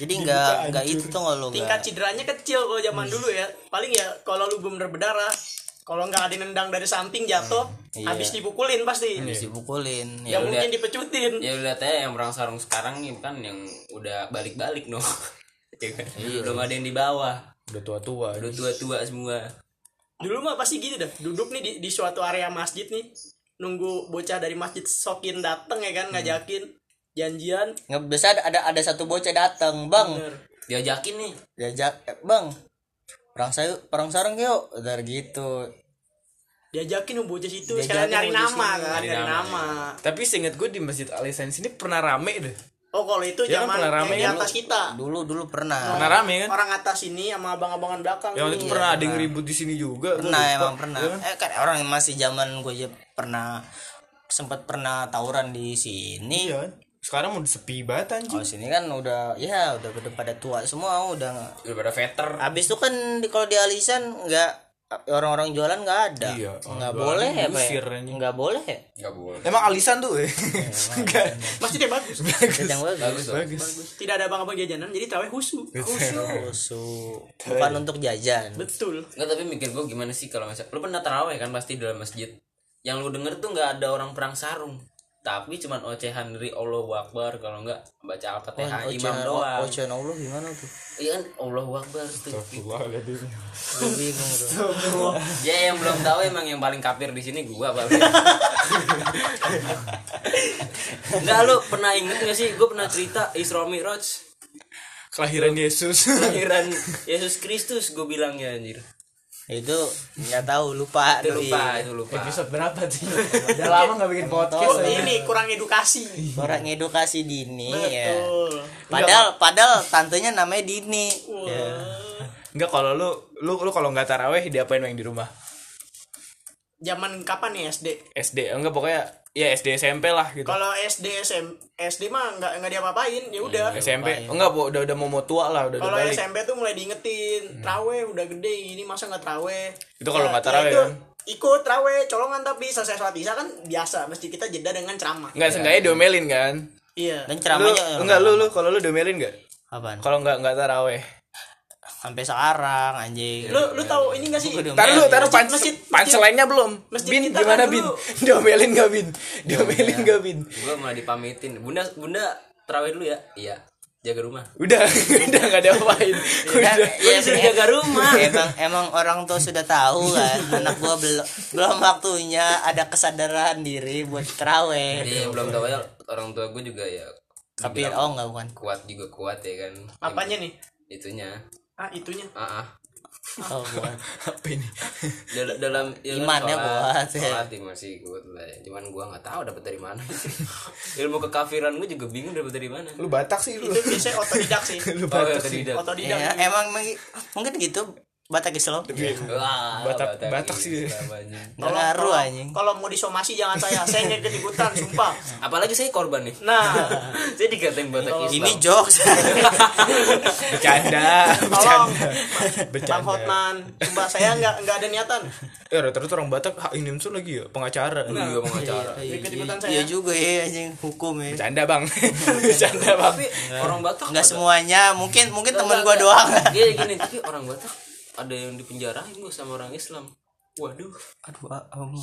Jadi nggak nggak itu tuh nggak lu tingkat cederanya kecil kalau zaman dulu ya. Paling ya kalau lu bener berdarah kalau nggak ada nendang dari samping jatuh Iya. habis dipukulin pasti. Habis dipukulin. Ya ya mungkin dipecutin. ya lihat aja yang perang sarung sekarang nih kan yang udah balik-balik no Ya kan? belum ada yang di bawah. Udah tua tua udah tua-tua semua. Dulu mah pasti gitu dah. Duduk nih di, di suatu area masjid nih nunggu bocah dari masjid sokin dateng ya kan ngajakin. Janjian. Nggak bisa ada, ada ada satu bocah datang bang. Bener. diajakin nih. Diajak eh, bang perang sayu perang sarung yuk udah gitu diajakin mau bocah situ sekalian nyari nama sini. kan Nyari nama, nama Tapi seinget gue di Masjid Al sini pernah rame deh. oh kalau itu Ya kan zaman pernah rame yang di kan? atas kita dulu dulu pernah Pernah rame kan? orang atas ini sama abang-abangan belakang Yang waktu itu nih. pernah ada yang ribut di sini juga. pernah emang pernah Iya kan? eh kan orang yang masih zaman gue aja pernah sempat pernah tawuran di sini Iya kan? Sekarang udah sepi banget anjing. kalau sini kan udah ya udah udah pada tua semua udah nggak- Udah pada veter. habis itu kan di kalau di alisan nggak orang-orang jualan nggak ada Iya, nggak boleh ya pak diusir, ya? anjing. nggak boleh ya Enggak boleh. Emang alisan tuh eh. Enggak. masjidnya bagus yang bagus Bagus dong. Bagus. tidak ada abang-abang jajanan jadi terawih husu Khusus. bukan untuk jajan betul Enggak tapi mikir gue gimana sih kalau misalnya lu pernah taraweh kan pasti di dalam masjid. Yang lu denger tuh nggak ada orang perang sarung. Tapi cuman ocehan dari Allahu Akbar kalau enggak baca Al-Fatihah imam Ocehan- doang. ocehan Allah gimana tuh Iya kan Allahu Akbar tuh. Bingung tuh Ya yang belum tahu emang yang paling kafir di sini gua paling. Enggak lu pernah inget gak sih gue pernah cerita Isra Mi'raj Kelahiran Yesus. kelahiran Yesus Kristus gue bilangnya anjir. Itu nggak tahu lupa Itu doi. lupa, itu lupa. Episode berapa sih? Udah lama gak bikin podcast. oh, ini kurang edukasi orang edukasi dini ya betul padahal padahal tantenya namanya Dini ya. Enggak kalau lu lu lu kalau nggak taraweh diapain yang di rumah? zaman kapan nih SD SD enggak pokoknya ya SD SMP lah gitu. kalau SD SM SD mah nggak nggak diapa-apain ya udah SMP enggak po, udah udah mau mau tua lah udah udah kalau. SMP tuh mulai diingetin traweh udah gede ini masa nggak traweh Itu kalau nggak taraweh, itu kan? ikut traweh colongan tapi selesai sholat isya kan biasa mesti kita jeda dengan ceramah Enggak seenggaknya diomelin kan? iya dan Lu, ceramahnya enggak lu lu kalau lu diomelin enggak? apaan Kalau enggak enggak taraweh. Sampai sekarang anjing lu lu tahu ini gak sih Gua Taruh lu, taruh Masjid- pan masjid- punchline-nya belum. masjid Bin gimana kan Bin? Diomelin enggak Bin? Diomelin enggak Bin? Gue malah dipamitin. Bunda, bunda terawih dulu ya. Iya. Jaga rumah. Udah, udah enggak ada apain. Kan, Udah. ya, disuruh ya, jaga rumah. emang emang orang tua sudah tahu kan anak gua belum belum waktunya ada kesadaran diri buat teraweh Jadi belum tahu ya orang tua gue juga ya. tapi oh enggak bukan kuat juga kuat ya kan. apanya nih Itunya. Ah itunya Ah, ah. oh bukan Apa ini? Dal- dalam ya kan, Imannya sholat- ya. sholat ya masih kuat lah ya. cuman gua nggak tahu dapat dari mana ilmu kekafiran gue juga bingung dapat dari mana Lu Batak sih lu. itu biasanya otodidak sih Lu oh, Batak ya, sih. tidak. otodidak ya, emang mungkin gitu Batak Islam Wah, Batak- Batak sih. Anjing. nggak ngaruh kalau- anjing. kalau mau disomasi jangan saya. Saya nggak ikut ikutan sumpah. Apalagi saya korban nih. Nah. Saya dikatain Batak Islam. Ini jokes. Bercanda, tolong. bercanda. bang Bercanda. Hotman sumpah saya nggak nggak ada niatan. Ya rata-rata orang Batak hak ini unsur lagi ya pengacara. Lu juga pengacara. Ikut ikutan saya. Iya juga ya anjing hukum ya. Bercanda bang, bercanda bang. tapi orang Batak nggak ada- semuanya mungkin mungkin nggak, gua doang. Iya gini tapi orang Batak ada yang dipenjarain gue sama orang Islam. Waduh. Aduh ah, um,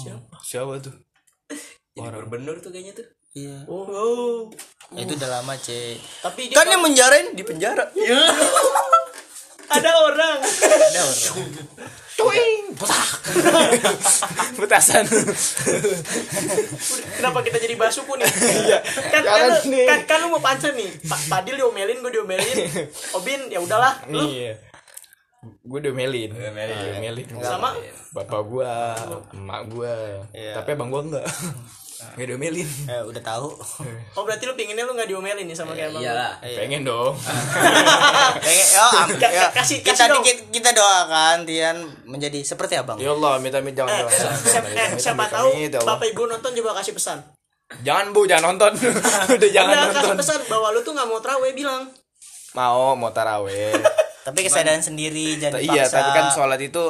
Siapa? Tuh? jadi gubernur tuh kayaknya tuh. Iya. Oh. Ya, itu udah lama cek. Tapi dia kan yang menjarain di penjara. Ada orang. Ada orang. Tuing, Petasan. kenapa kita jadi bahas suku nih kan, kan, lu- nih. kan, kan lu mau pancen nih. Pak Padil diomelin gue diomelin. Obin ya udahlah lu. Iya. Gue diomelin. Diomelin. sama Bapak gua, emak gua. Tapi abang gua enggak. Enggak diomelin. eh, udah tahu oh berarti lu pinginnya lu nggak diomelin nih sama kayak abang lu? iyalah Pengen dong. Pengen, oh, am, Ka- ya, kasih- kita, kasih kita kita doakan Tian menjadi seperti abang Ya Allah, minta minta jangan eh, jangan. siapa, eh, siapa tahu ya bapak ibu nonton coba kasih pesan Jangan bu, jangan nonton. Udah jangan Udah kasih nonton. pesan bahwa lu tuh nggak mau terawih bilang Mau mau taraweh. Tapi kesadaran sendiri jangan iya, tapi kan sholat itu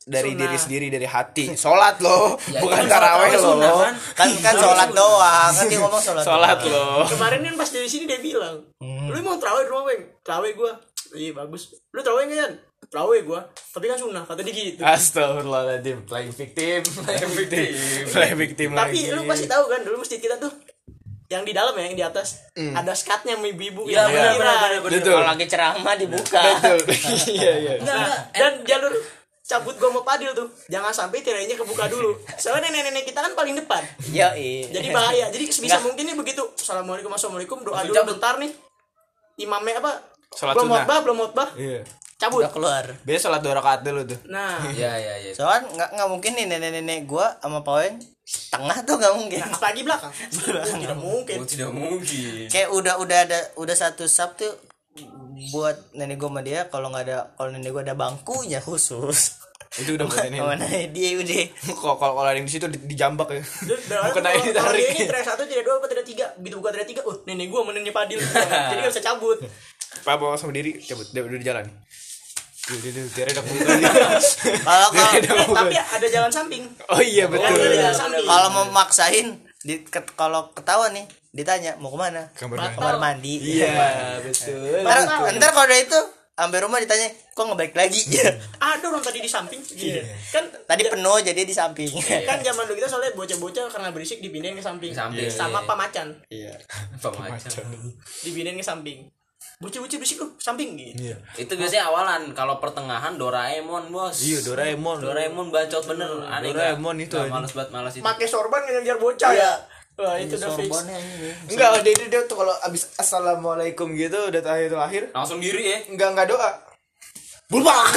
dari Sunnah. diri sendiri dari hati. Sholat loh, Ya, bukan kan taraweh loh. kan? kan kan sholat doang kan dia ngomong sholat Sholat doang. loh. kemarin kan pas dari sini dia bilang lu mau terawih di rumah weng terawih gua iya bagus lu terawih nggak Yan terawih gua tapi kan sunnah kata dia gitu Astagfirullahaladzim, playing victim, playing victim, playing victim tapi lu pasti tahu kan dulu masjid kita tuh yang di dalam ya yang di atas. Ada skatnya ibu-ibu Iya, yang benar. Betul. kalau lagi ceramah dibuka. Betul. Iya iya. Nah, dan jalur cabut gua mau padil tuh. Jangan sampai tirainya kebuka dulu. Soalnya nenek-nenek kita kan paling depan. Ya iya jadi bahaya. Jadi sebisa mungkin nih begitu. Assalamualaikum assalamualaikum. Doa dulu bentar nih. Imamnya apa? Sholat belum khotbah belum khotbah Iya. Cabut. Udah keluar. Biasa sholat dua rakaat dulu tuh. Nah. Iya iya iya. soalnya nggak nggak mungkin nih nenek-nenek gua sama Paweng tengah tuh nggak mungkin. Nah, apalagi belakang. Tidak mungkin. Oh, tidak mungkin. kayak udah udah ada udah satu sub tuh buat nenek gua sama dia kalau nggak ada kalau nenek gua ada bangkunya khusus. Itu udah buat ini. nenek dia udah. Kalau kalau kalau ada yang di situ di- dijambak ya. Bukan aja kalau ditarik ini track satu tidak dua tidak tiga. Begitu buka tidak tiga oh nenek gua sama nenek Padil jadi nggak bisa cabut. Pak bawa sama diri cabut. Dia udah di jalan kalau kalau Dia udah buka. tapi ada jalan samping. Oh iya Ada betul. jalan samping. Kalau mau maksain di ket- kalau ketahuan nih ditanya mau ke mana? Kamar Batal. kamar mandi. Iya betul. Ntar, ntar kalau udah itu sampai rumah ditanya kok nggak balik lagi ada orang tadi di samping. Gitu. kan tadi penuh jadi di samping. Kan zaman dulu kita soalnya bocah-bocah karena berisik dipindahin ke samping, Ke samping. sama Pak Macan iya. Apa macam? dipindahin ke samping bocah-bocah berisik lu samping gitu iya Itu biasanya awalan. Kalau pertengahan Doraemon bos. iya Doraemon Doraemon bacot bener. Aneh Doraemon nggak? itu Nggak, aja. males banget males itu. pakai sorban ngejar bocah ya wah itu udah fix enggak dia, dia, dia tuh kalau abis assalamualaikum gitu udah tahiyat akhir Langsung diri ya. enggak enggak doa bulbak.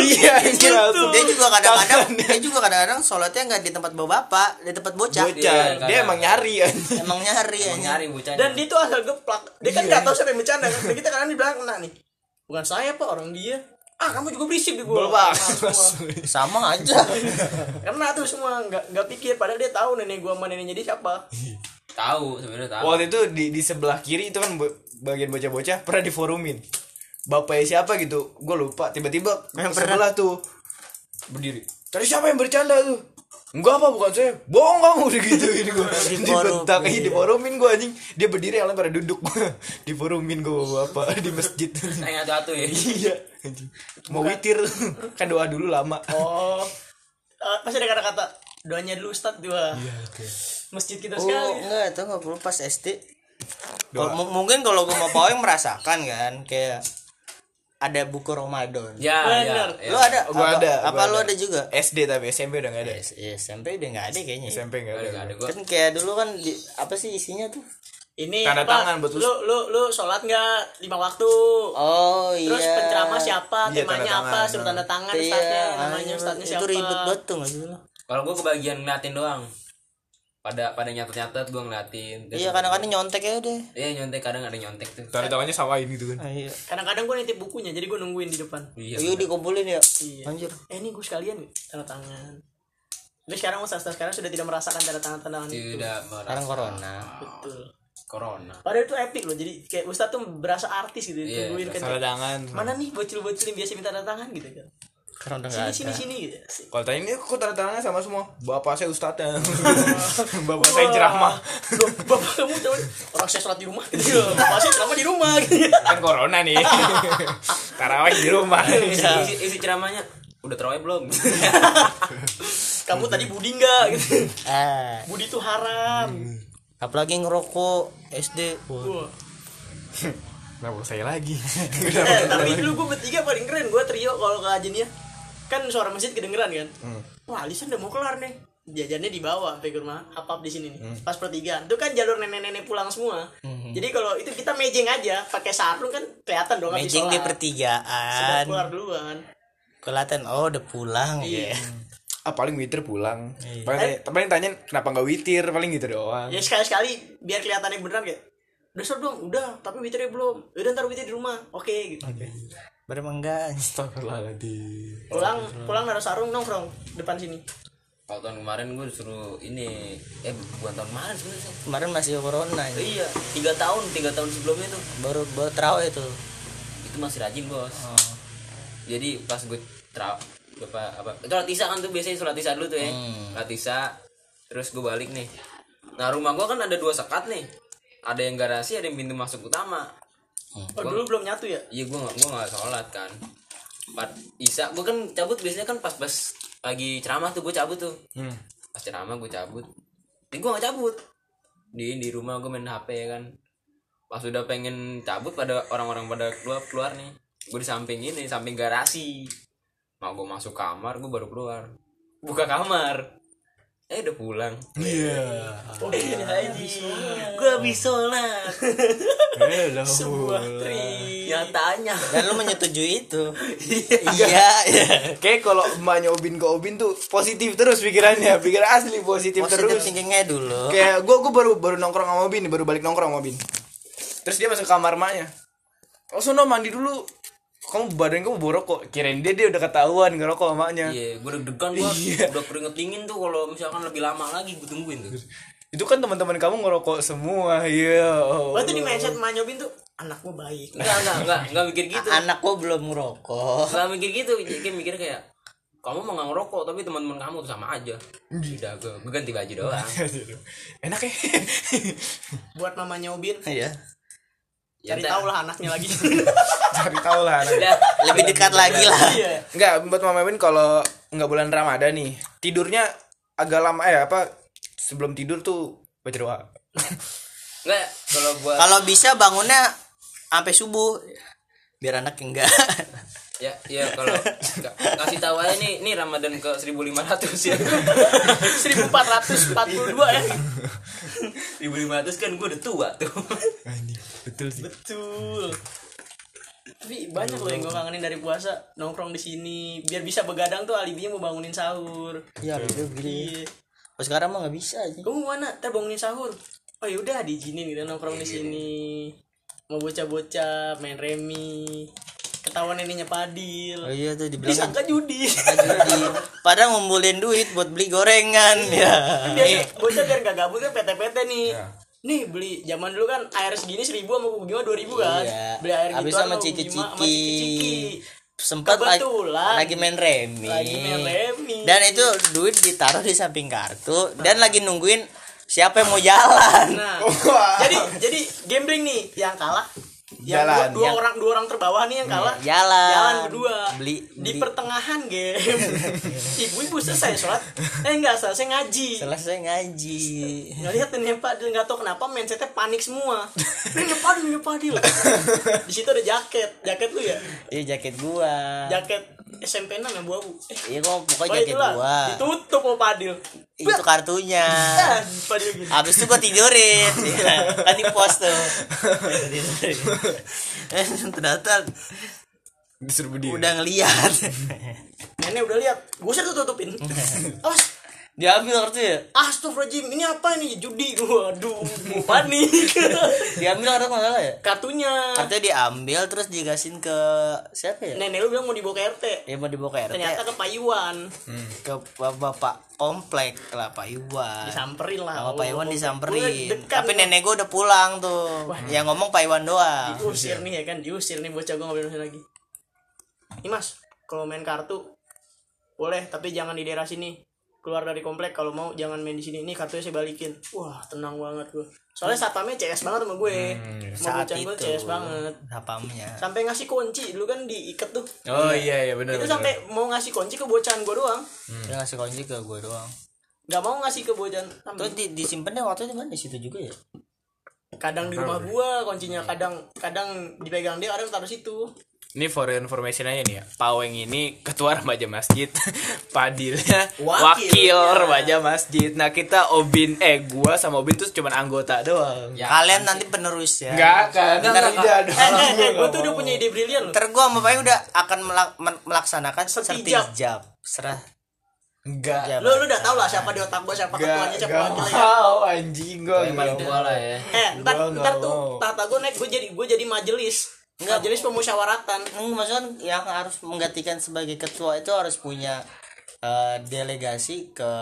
Iya ini langsung dia juga kadang-kadang dia juga kadang-kadang sholatnya nggak di tempat bawa bapak di tempat bocah. Bocah. Iya, dia kadang. emang nyari kan emang nyari ya. Mau nyari bocahnya. dan dia tuh asal geplak. Dia kan nggak tahu siapa yang bercanda kan. Kita kan di belakang kena nih. Bukan saya pak orang dia. Ah kamu juga berisik di gua. Bulbak. Semua. sama aja. Kena tuh semua nggak nggak pikir. Padahal dia tahu nenek gua sama neneknya dia siapa. Tahu sebenarnya tahu. waktu itu di di sebelah kiri itu kan bagian bocah-bocah pernah diforumin bapaknya siapa gitu gue lupa. Tiba-tiba yang sebelah tuh berdiri. Tadi siapa yang bercanda tuh? Enggak apa bukan saya. Bohong kamu udah gitu ini gue Diforumin. Dibentak iya, Diforumin gue anjing. Dia berdiri yang lain pada duduk. Diforumin gue bapak Di masjid. Kayak satu ya. Iya anjing. Mau witir. Kan doa dulu lama. Oh. Eh, pasti ada kata-kata? Doanya dulu Ustad dua. Masjid kita oh sekali. enggak itu nggak perlu pas SD Kalau- mu- mungkin kalau gue mau paweng merasakan kan kayak ada buku Ramadan Ya, Bener. ya. lu ada Gua apa, ada, apa gua lu ada. ada juga SD tapi SMP udah gak ada S- ya, SMP udah nggak ada kayaknya ya. SMP gak Gak ada, ada gak ada gua. kan kayak dulu kan di, apa sih isinya tuh ini Tanda apa, tangan buat lu lu lu sholat nggak lima waktu oh iya terus penceramah siapa Iya, temanya tanda apa tangan. suruh tanda tangan Iya, ustadznya namanya ustadznya itu siapa ribet banget tuh nggak sih lu? Kalau gua kebagian ngeliatin doang. Pada pada nyatet-nyatet gua ngeliatin. Terus- iya kadang-kadang nyontek ya udah Iya nyontek kadang ada nyontek tuh. Tanda tangannya samain gitu kan. Ah, iya. Kadang-kadang gue nitip bukunya jadi gue nungguin di depan. Iya. iya dikumpulin ya? Iya. anjir. Eh ini gue sekalian nih tanda tangan. Tapi sekarang ustaz sekarang sudah tidak merasakan tanda tangan tanda tangan itu. Tidak sekarang corona. Betul. Corona. padahal itu epic loh jadi kayak ustaz tuh berasa artis gitu Iya, ditungguin kan Tanda tangan. Mana nih bocil-bocil yang biasa minta tanda tangan? gitu kan karena udah sini nggak sini ada. sini. Gitu Kalau tanya ini kok tanda tangannya sama semua. Bapak saya ustadznya Bapak saya ceramah. Bapak kamu tahu orang saya sholat di rumah. Gitu bapak saya ceramah di rumah. Gitu Kan corona nih. Tarawih di rumah. Iya. Isi, isi ceramahnya. Udah terawih belum? kamu tadi budi nggak? Gitu ah budi itu haram. Apalagi ngerokok SD Wah. Kenapa saya lagi? Eh, tapi dulu gue bertiga paling keren. Gue trio kalau ke Ajennya kan suara masjid kedengeran kan? Wah Alisan udah mau kelar nih. Jajannya dibawa sampai ke rumah apap di sini nih pas pertigaan. Itu kan jalur nenek-nenek pulang semua. Jadi kalau itu kita mejeng aja pakai sarung kan kelihatan dong Mejeng di sholat. Sudah pertigaan keluar duluan. Kelihatan oh udah pulang Iya. ya Ah paling witir pulang. Paling tanya, paling tanya kenapa gak witir? Paling gitu doang. Ya sekali-sekali biar kelihatannya beneran kayak udah dong. Udah tapi witirnya belum. Udah ntar witir di rumah. Oke gitu. Baru enggak Astagfirullahaladzim pulang pulang naruh sarung nongkrong depan sini Kalau tahun kemarin gue disuruh ini eh bukan tahun kemarin sebenarnya. kemarin masih corona ya. Iya, tiga tahun, tiga tahun sebelumnya tuh baru baru terawih itu itu masih rajin bos. oh. Jadi pas gue tra apa apa itu sholat isya kan tuh biasanya sholat isya dulu tuh ya, Hmm. sholat isya terus gue balik nih. Nah rumah gue kan ada dua sekat nih, ada yang garasi, ada yang pintu masuk utama. Oh dulu belum nyatu ya Iya gue nggak gue nggak sholat kan. Pas isya gue kan cabut biasanya kan pas pas lagi ceramah tuh gue cabut tuh. Hmm. Pas ceramah gue cabut. Ini gue nggak cabut. Di di rumah gue main HP ya kan. Pas udah pengen cabut pada orang-orang pada keluar keluar nih. Gue di samping ini, samping garasi. Mau gue masuk kamar, gue baru keluar. Buka kamar. Eh udah pulang Iya. Oh, iya, gue habis sholat Hello. yang tanya dan lu menyetujui itu iya iya Kayak kalau emaknya Obin ke Obin tuh positif terus pikirannya, pikiran asli positif, positif terus. thinkingnya dulu Kayak gue gue baru baru nongkrong sama Obin, baru balik nongkrong sama Obin. Terus dia masuk kamar emaknya. Oh sono mandi dulu. Kamu badan kamu bau rokok. Kirain dia dia udah ketahuan ngerokok emaknya. iya gue deg-degan gue Iya. udah keringet dingin tuh kalau misalkan lebih lama lagi gue tungguin tuh Itu kan teman-teman kamu ngerokok semua. Iya. Oh. Berarti di mindset Mak Nyobin tuh anakmu baik. enggak enggak enggak enggak mikir gitu anak gua belum ngerokok enggak mikir gitu jadi mikir kayak kamu mau nggak ngerokok tapi teman-teman kamu tuh sama aja udah gue, gue ganti baju doang Enak ya. Buat mamanya Obin, iya ya cari udah. tahu lah anaknya lagi. Cari tahu lah. lebih dekat lagi lah Iya. Enggak, buat Mama Obin kalau nggak bulan Ramadan nih, tidurnya agak lama eh apa sebelum tidur tuh baca doa. enggak kalau buat kalau bisa bangunnya sampai subuh biar anak enggak ya ya kalau nggak- kasih tahu aja nih nih Ramadan ke 1500 ya 1442 ya. 1500 kan gue udah tua tuh Betul sih. Betul. Tapi banyak loh yang gue kangenin dari puasa nongkrong di sini biar bisa begadang tuh alibinya mau bangunin sahur. iya betul Iya. oh, sekarang mah nggak bisa aja Kamu mana? Ntar bangunin sahur. Oh yaudah diizinin gitu nongkrong di sini. Mau bocah-bocah main remi. Ketahuan ininya Padil. oh iya tuh dibilang Disangka judi. judi padahal ngumpulin duit buat beli gorengan ya biar bocah biar gak gabut kan PT-PT nih. Nih beli zaman dulu kan air segini seribu sama kuku gimana dua ribu kan. Iya. Beli air Habis gitu sama ciki-ciki. sempat lagi, lagi main remi. Lagi main remi. dan itu duit ditaruh di samping kartu dan lagi nungguin siapa yang mau jalan Nah, jadi jadi gambling nih yang kalah. Yang Jalan, dua, dua yang- orang dua orang terbawah nih yang kalah. jalan Jalan berdua. beli, di beli. pertengahan game. Ibu-ibu selesai sholat. Eh enggak selesai ngaji. selesai ngaji Nggak lihat nih Pak, dia nggak tahu kenapa mindsetnya panik semua. Ini padil, ini. Di situ ada jaket, jaket lu ya, iya jaket gua jaket SMP 6 yang buah bu. Eh, iya kok pokoknya oh jaket gua ditutup mau padil. itu kartunya Ah, padil gini. Habis itu gua tidurin ya, Kan di pos tuh Tidurin. Eh, Ternyata Disuruh berdiri. udah ngeliat Nenek udah lihat, gue tuh tutupin. Awas, Diambil kartunya Astagfirullahaladzim, ini apa nih? Judi. Waduh, panik. Diambil kartu nggak salah ya Kartunya. Kartunya diambil terus dikasihin ke Siapa ya? Nenek lu bilang mau dibawa ke RT. Ya mau dibawa ke RT Ternyata ke Pak Iwan. Ke bapak komplek lah Pak Iwan Disamperin lah. Sama Pak Iwan Gua disamperin Tapi nenek gua udah pulang tuh Yang ngomong Pak Iwan doang diusir nih ya kan diusir nih bocah gue nggak boleh main lagi ini mas kalau main kartu boleh tapi jangan di daerah sini keluar dari komplek kalau mau jangan main di sini. Ini kartunya saya balikin. Wah tenang banget gue soalnya satpamnya CS banget sama gue. Sama Saat bocah gue itu CS banget. Sapamnya sampai ngasih kunci dulu kan diikat tuh. Oh iya. iya benar. itu sampai mau ngasih kunci ke bocahan gue doang. Dia ngasih kunci ke gue doang. Nggak mau ngasih ke bocahan Terus di, disimpannya waktu itu kan di situ juga ya? Kadang di rumah gua kuncinya kadang kadang dipegang dia kadang taruh situ Ini for information aja nih ya. Paweng ini ketua remaja masjid, Padilnya Wakil. wakil, Ya. remaja masjid. Nah, kita Obin eh gua sama Obin tuh cuman anggota doang. ya Kalian nanti penerus ya Enggak kan? Enggak, Ntar enggak, tidak eh dong. eh, eh gue tuh udah punya ide brilian loh Ntar gue sama Pak udah akan melak- melaksanakan Sertijab. sertijab Serah Enggak. Sertijab. lu lu udah tau lah siapa di otak gua siapa ketuanya Enggak, siapa enggak wakilnya mau anjing gua. yang paling tua lah ya eh ntar Gua ntar tuh tata gua naik gua jadi gua jadi majelis majelis pemusyawaratan Enggak, maksudnya yang harus menggantikan sebagai ketua itu harus punya eh, delegasi ke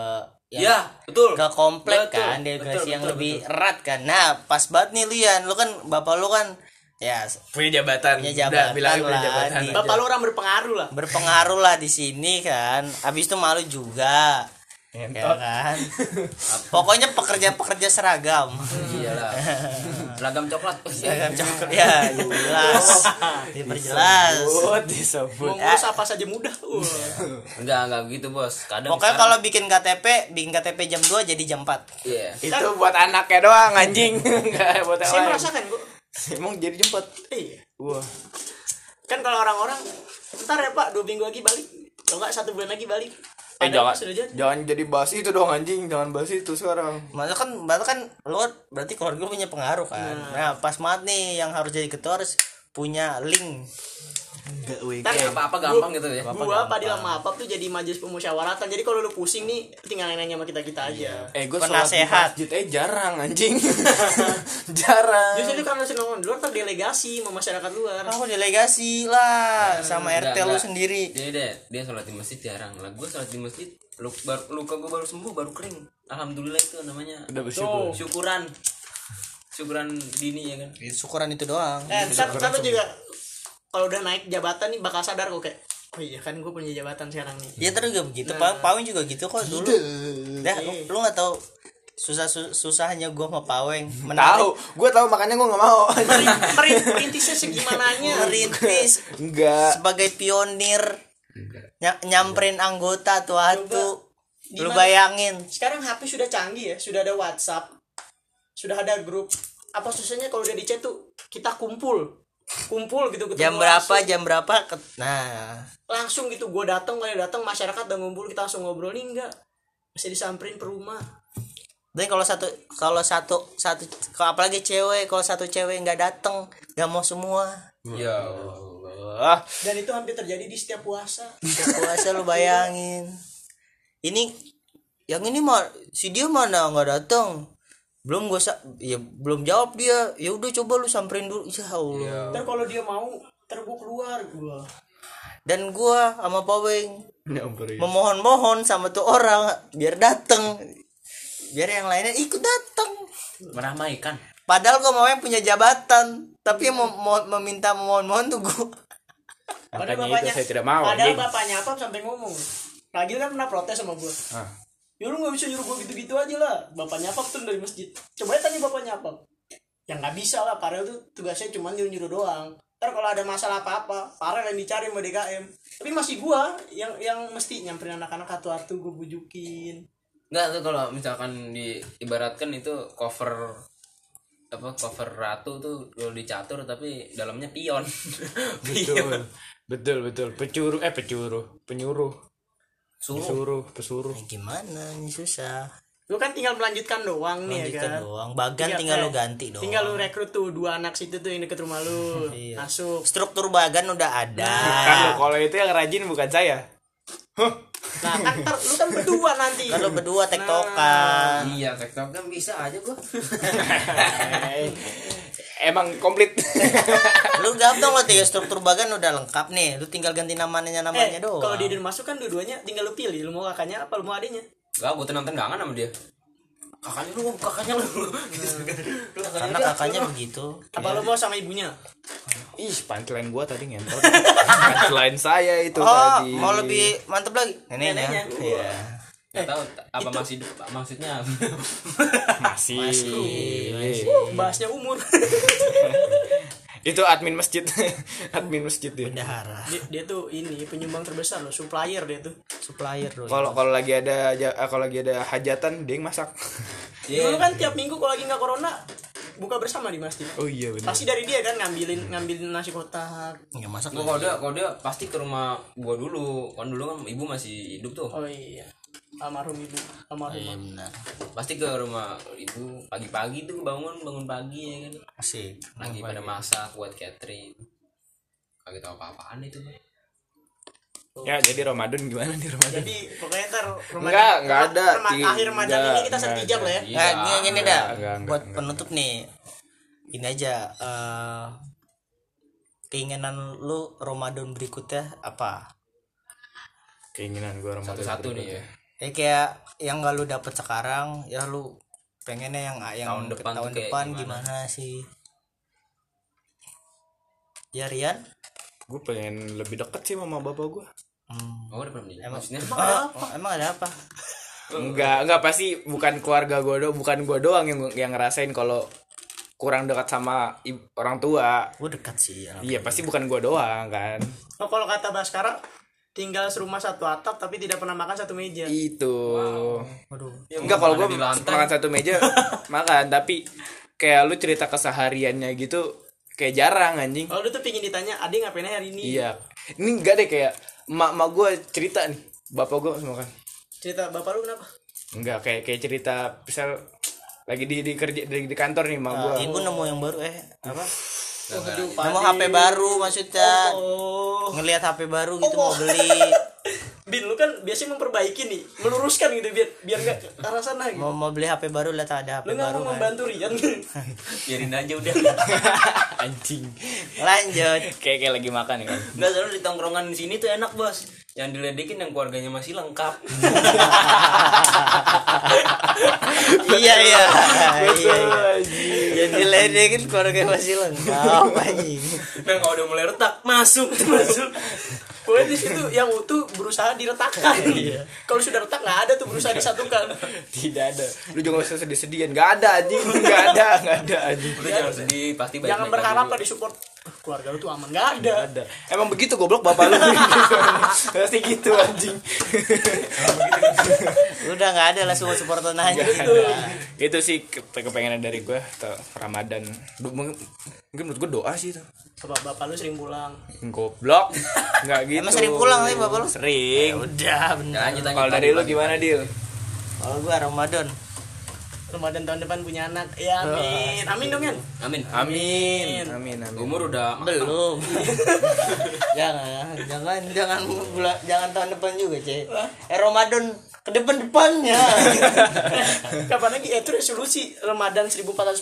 yang ya betul. ke komplek Betul, kan delegasi betul, yang betul, lebih erat kan. Nah pas banget nih Lian lu kan bapak lu kan ya Punya jabatan. Punya Udah, jabatan bilangnya punya lah, jabatan. di- bapak lu orang berpengaruh lah. Berpengaruh lah di sini kan. Habis itu malu juga. Ya kan? Pokoknya pekerja-pekerja seragam. Iyalah seragam coklat. Seragam coklat. ya jelas. Diperjelas. Sebut, disebut. mau ngurus apa saja mudah. Wah. enggak enggak begitu bos. Kadang pokoknya kalau bikin KTP bikin KTP jam 2 jadi jam 4 iya. Itu buat anaknya doang anjing. Enggak buat yang saya merasakan gua Emang jadi jemput. iya. Wah. kan kalau orang-orang ntar ya pak dua minggu lagi balik. Kalau nggak satu bulan lagi balik Eh Padahal jangan sudah jadi. jangan jadi bahas itu dong anjing, jangan bahas itu sekarang. Masa kan berarti kan lo berarti keluarga lu punya pengaruh kan. Nah, pas banget nih yang harus jadi ketua harus punya link. Enggak weh. Apa-apa gampang gitu ya gua Padil sama Apap tuh jadi majelis pemusyawaratan jadi kalau lu pusing nih tinggal nanya sama kita kita aja Eh gue Penasehat. masjid eh jarang anjing. jarang. justru karena di luar terdelegasi sama masyarakat luar Kamu delegasi lah sama RT lu sendiri. Jadi deh, dia sholat di masjid jarang. Lah gue sholat di masjid, luka gue baru sembuh, baru kering. Alhamdulillah itu namanya. Udah bersyukur. Syukuran. Syukuran dini ya kan. Syukuran itu doang. eh lu juga kalau udah naik jabatan nih bakal sadar kok kayak oh iya kan gue punya jabatan sekarang nih. Iya terus juga begitu. Pa Paweng juga gitu kok dulu. Dah, lu, lu gak tahu susah su- susahnya gua sama Paweng Tahu, gue tahu makanya gue nggak mau. Perintisnya segimananya? Merintis. Enggak. sebagai pionir. Ny- nyamperin anggota tuh atu lu bayangin. Sekarang HP sudah canggih ya sudah ada WhatsApp sudah ada grup. Apa susahnya kalau udah di chat tuh kita kumpul kumpul gitu ketemu jam berapa langsung. jam berapa? Ket- nah. Langsung gitu gue datang kali datang masyarakat udah ngumpul kita langsung ngobrol nih enggak. Masih disamperin per rumah. Dan kalau satu kalau satu satu kalau apalagi cewek kalau satu cewek nggak datang nggak mau semua. Ya Ah, dan itu hampir terjadi di setiap puasa. Setiap puasa lu bayangin. Ini yang ini mah si dia mana nggak datang belum gua sa ya belum jawab dia. Ya udah coba lu samperin dulu. Ya Allah. Ntar kalau dia mau ntar gue keluar gue dan gua sama Paweng nyamperin. memohon-mohon sama tuh orang biar datang biar yang lainnya ikut datang meramaikan. padahal gua mau yang punya jabatan. Tapi yang mau, mau- meminta memohon-mohon tuh gua. Makanya itu saya tidak mau, padahal anjing. bapaknya apa sampai ngomong? Ragil kan pernah protes sama gue Ah. Ya lu gak bisa nyuruh gue gitu-gitu aja lah. Bapaknya apa tuh dari masjid. Coba aja tanya bapaknya apa ya nggak bisa lah Farel tuh tugasnya cuma nyuruh nyuruh doang. Ntar kalau ada masalah apa apa Farel yang dicari sama DKM tapi masih gua yang yang mesti nyamperin anak-anak atu-atu gue bujukin. Enggak tuh kalau misalkan diibaratkan itu cover apa cover ratu tuh kalau dicatur tapi dalamnya pion. Betul. betul, betul. Pecuru eh pecuru, penyuruh, Suruh. pesuruh, pesuruh. gimana nih susah lu kan tinggal melanjutkan doang nih ya kan doang bagan tinggal eh, lu ganti doang tinggal lu rekrut tuh dua anak situ tuh yang deket rumah lu Iya. masuk struktur bagan udah ada Kan kalau itu yang rajin bukan saya. Huh. Nah kan ntar lu kan berdua nanti. Kan lu berdua tektokan. Iya, TikTok kan bisa aja gua. Emang komplit. lu gampang lo tiga struktur bagan udah lengkap nih. Lu tinggal ganti namanya namanya eh, doang. kalau dia udah masuk kan dua-duanya tinggal lu pilih. Lu mau kakaknya apa lu mau adiknya? Enggak, gua tenang-tenangan sama dia. Kakaknya lu, kakaknya lu. karena kakaknya begitu apa lu mau sama ibunya Ih, punchline gua tadi ngentot. punchline saya itu oh tadi. mau lebih mantep lagi neneknya iya Enggak tahu apa masih maksudnya. masih. bahasnya umur itu admin masjid. admin masjid dia. bendahara dia, dia tuh ini penyumbang terbesar loh supplier dia tuh supplier dulu Kalau kalau lagi ada aja- eh, kalau lagi ada hajatan dia yang masak. dulu kan tiap minggu kalau lagi nggak corona buka bersama di masjid Oh iya benar. pasti dari dia kan ngambilin ngambilin nasi kotak nggak masak Gua kalau dia kalau dia pasti ke rumah gua dulu. Kan dulu kan ibu masih hidup tuh. oh iya almarhum ibu almarhum iya benar Pasti ke rumah ibu pagi-pagi tuh bangun bangun pagi ya kan. asik Lagi pada masak buat catering. Kagak tahu apa-apaan itu. Ya, jadi Ramadan gimana nih Ramadan? jadi pokoknya ntar Ramadan- Enggak, enggak ada. Rama- akhir Ramadan enggak, ini kita enggak ada. lah ya Iya. Nah, gini, gini dah. enggak, enggak, Buat enggak. penutup nih. Ini aja eh keinginan lu Ramadan berikutnya apa? Keinginan gua Ramadan. Satu-satu nih ya. Ya kayak yang gak lu dapet sekarang, ya lu pengennya yang yang Tahun depan tahun depan gimana? gimana? sih? Ya Rian? Gue pengen lebih deket sih sama bapak gua. Hmm. Oh, udah pernah menjadi. Maksudnya Oh, oh, emang ada apa? Enggak, enggak pasti bukan keluarga gua doang, bukan gua doang yang yang ngerasain kalau kurang dekat sama orang tua. Gue dekat sih. Ya. Iya, pasti bukan gua doang kan. oh kalau kata Baskara tinggal serumah satu atap tapi tidak pernah makan satu meja Itu. Waduh. Enggak kalau gua Makan satu meja makan, tapi kayak lu cerita kesehariannya gitu kayak jarang anjing. kalau lu tuh pingin ditanya adik ngapain aja hari ini Iya. Ini enggak deh kayak emak emak gue cerita nih. Bapak gue makan. cerita bapak lu kenapa enggak kayak kayak cerita misal lagi di di kerja di, di kantor nih mak gua ibu nemu yang baru eh apa nemu HP baru maksudnya. Oh ngelihat HP baru gitu mau beli bin lu kan biasanya memperbaiki nih meluruskan gitu biar biar nggak ke arah sana gitu. Mau mau beli HP baru lihat ada HP lu baru mau kan. membantu Rian biarin aja udah. Anjing. Lanjut. Kayak kayak lagi makan ya. Kan nggak selalu di tongkrongan di sini tuh enak bos. Yang diledekin yang keluarganya masih lengkap. Iya iya. Iya yang diledekin keluarga masih lengkap anjing. Nah kalau udah mulai retak masuk masuk Pokoknya di situ yang utuh berusaha diletakkan. Kalau sudah retak nggak ada tuh berusaha disatukan. tidak ada lu juga gak usah sedih-sedihan nggak ada anjing nggak ada nggak ada anjing jangan sedih pasti Jangan berharap nggak disupport. "Ah, Keluarga lu tuh aman nggak ada. Nggak ada. Emang begitu goblok bapak lu. Pasti gitu anjing. Udah nggak ada lah semua aja Nggak ada. itu sih ke- kepengenan dari gue atau Ramadan. Mungkin menurut gue doa sih itu. Bapak, bapak lu sering pulang. goblok. Nggak gitu. Emang sering pulang sih bapak lu? sering. Udah bener. Lanjut lanjut kalau dari lu gimana Dil? Kalau gua Ramadan Ramadan tahun depan punya anak. Ya amin. Amin dong Yan. amin. Amin. Amin. Amin umur udah belum. Jangan jangan. Jangan bulan jangan tahun depan juga cek eh Ramadan ke depan depannya. Kapan lagi? Eh, itu resolusi Ramadan 1443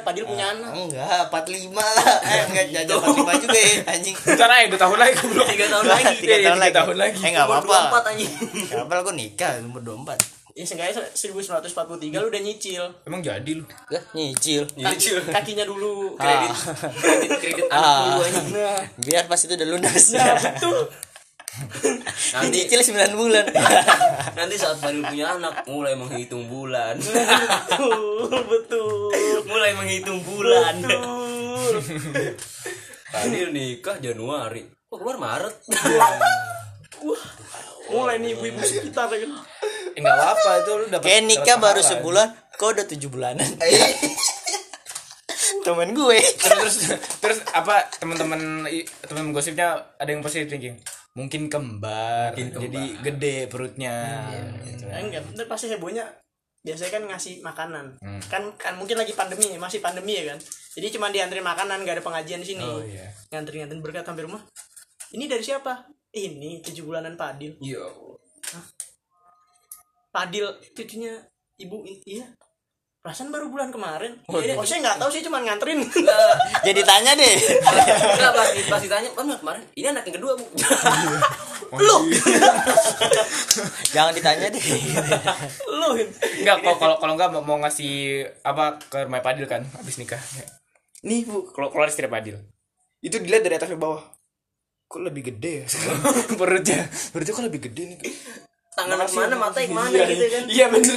Padil punya anak. enggak 45 lah. Eh enggak jajan 45 juga ya anjing. Ntar aja dua tahun lagi goblok tiga tahun lagi. Iya, iya, tiga tahun lagi. eh enggak apa-apa. 24 anjing. Nggak apa-apa gua nikah umur 24 Ya seenggaknya 1943 lu udah nyicil. emang jadi lu Gak nyicil Kaki, kakinya dulu. Ah. kredit kredit anak Ah. Nah, biar pas itu udah lunas nah betul. nanti nyicil 9 bulan nanti saat Fadil punya anak mulai menghitung bulan betul, betul. mulai menghitung bulan Betul. Fadil nikah Januari oh keluar Maret Wah, mulai nih ibu-ibu sekitar ya kan. Eh, nggak apa itu lu dapat kayak nikah baru sebulan kok udah 7 bulanan? Temen gue. Terus terus apa teman-teman teman gosipnya ada yang positif thinking? Mungkin kembar, jadi gede perutnya. Gitu. Ya, enggak, bener pasti hebohnya biasanya kan ngasih makanan. Kan kan mungkin lagi pandemi masih pandemi ya kan? Jadi cuma diantri makanan gak ada pengajian di sini. Oh, iya. ngantri ngantri berkat sampai rumah. Ini dari siapa? Ini tujuh bulanan Padil iya Padil cucunya ibu iya perasaan baru bulan kemarin oh, oh saya nggak tahu sih cuma nganterin jadi tanya deh Enggak pasti pasti tanya kan kemarin ini anak yang kedua bu lu jangan ditanya deh lu Enggak kalau kalau kalau enggak mau, mau ngasih apa ke rumah Padil kan habis nikah. Nih Bu, kalau keluar istri Padil. Itu dilihat dari atas ke bawah. Kok lebih gede ya? perutnya. Perutnya kok lebih gede nih. Tangan ke mana mata yang mana Iya, gitu kan? Iya bener.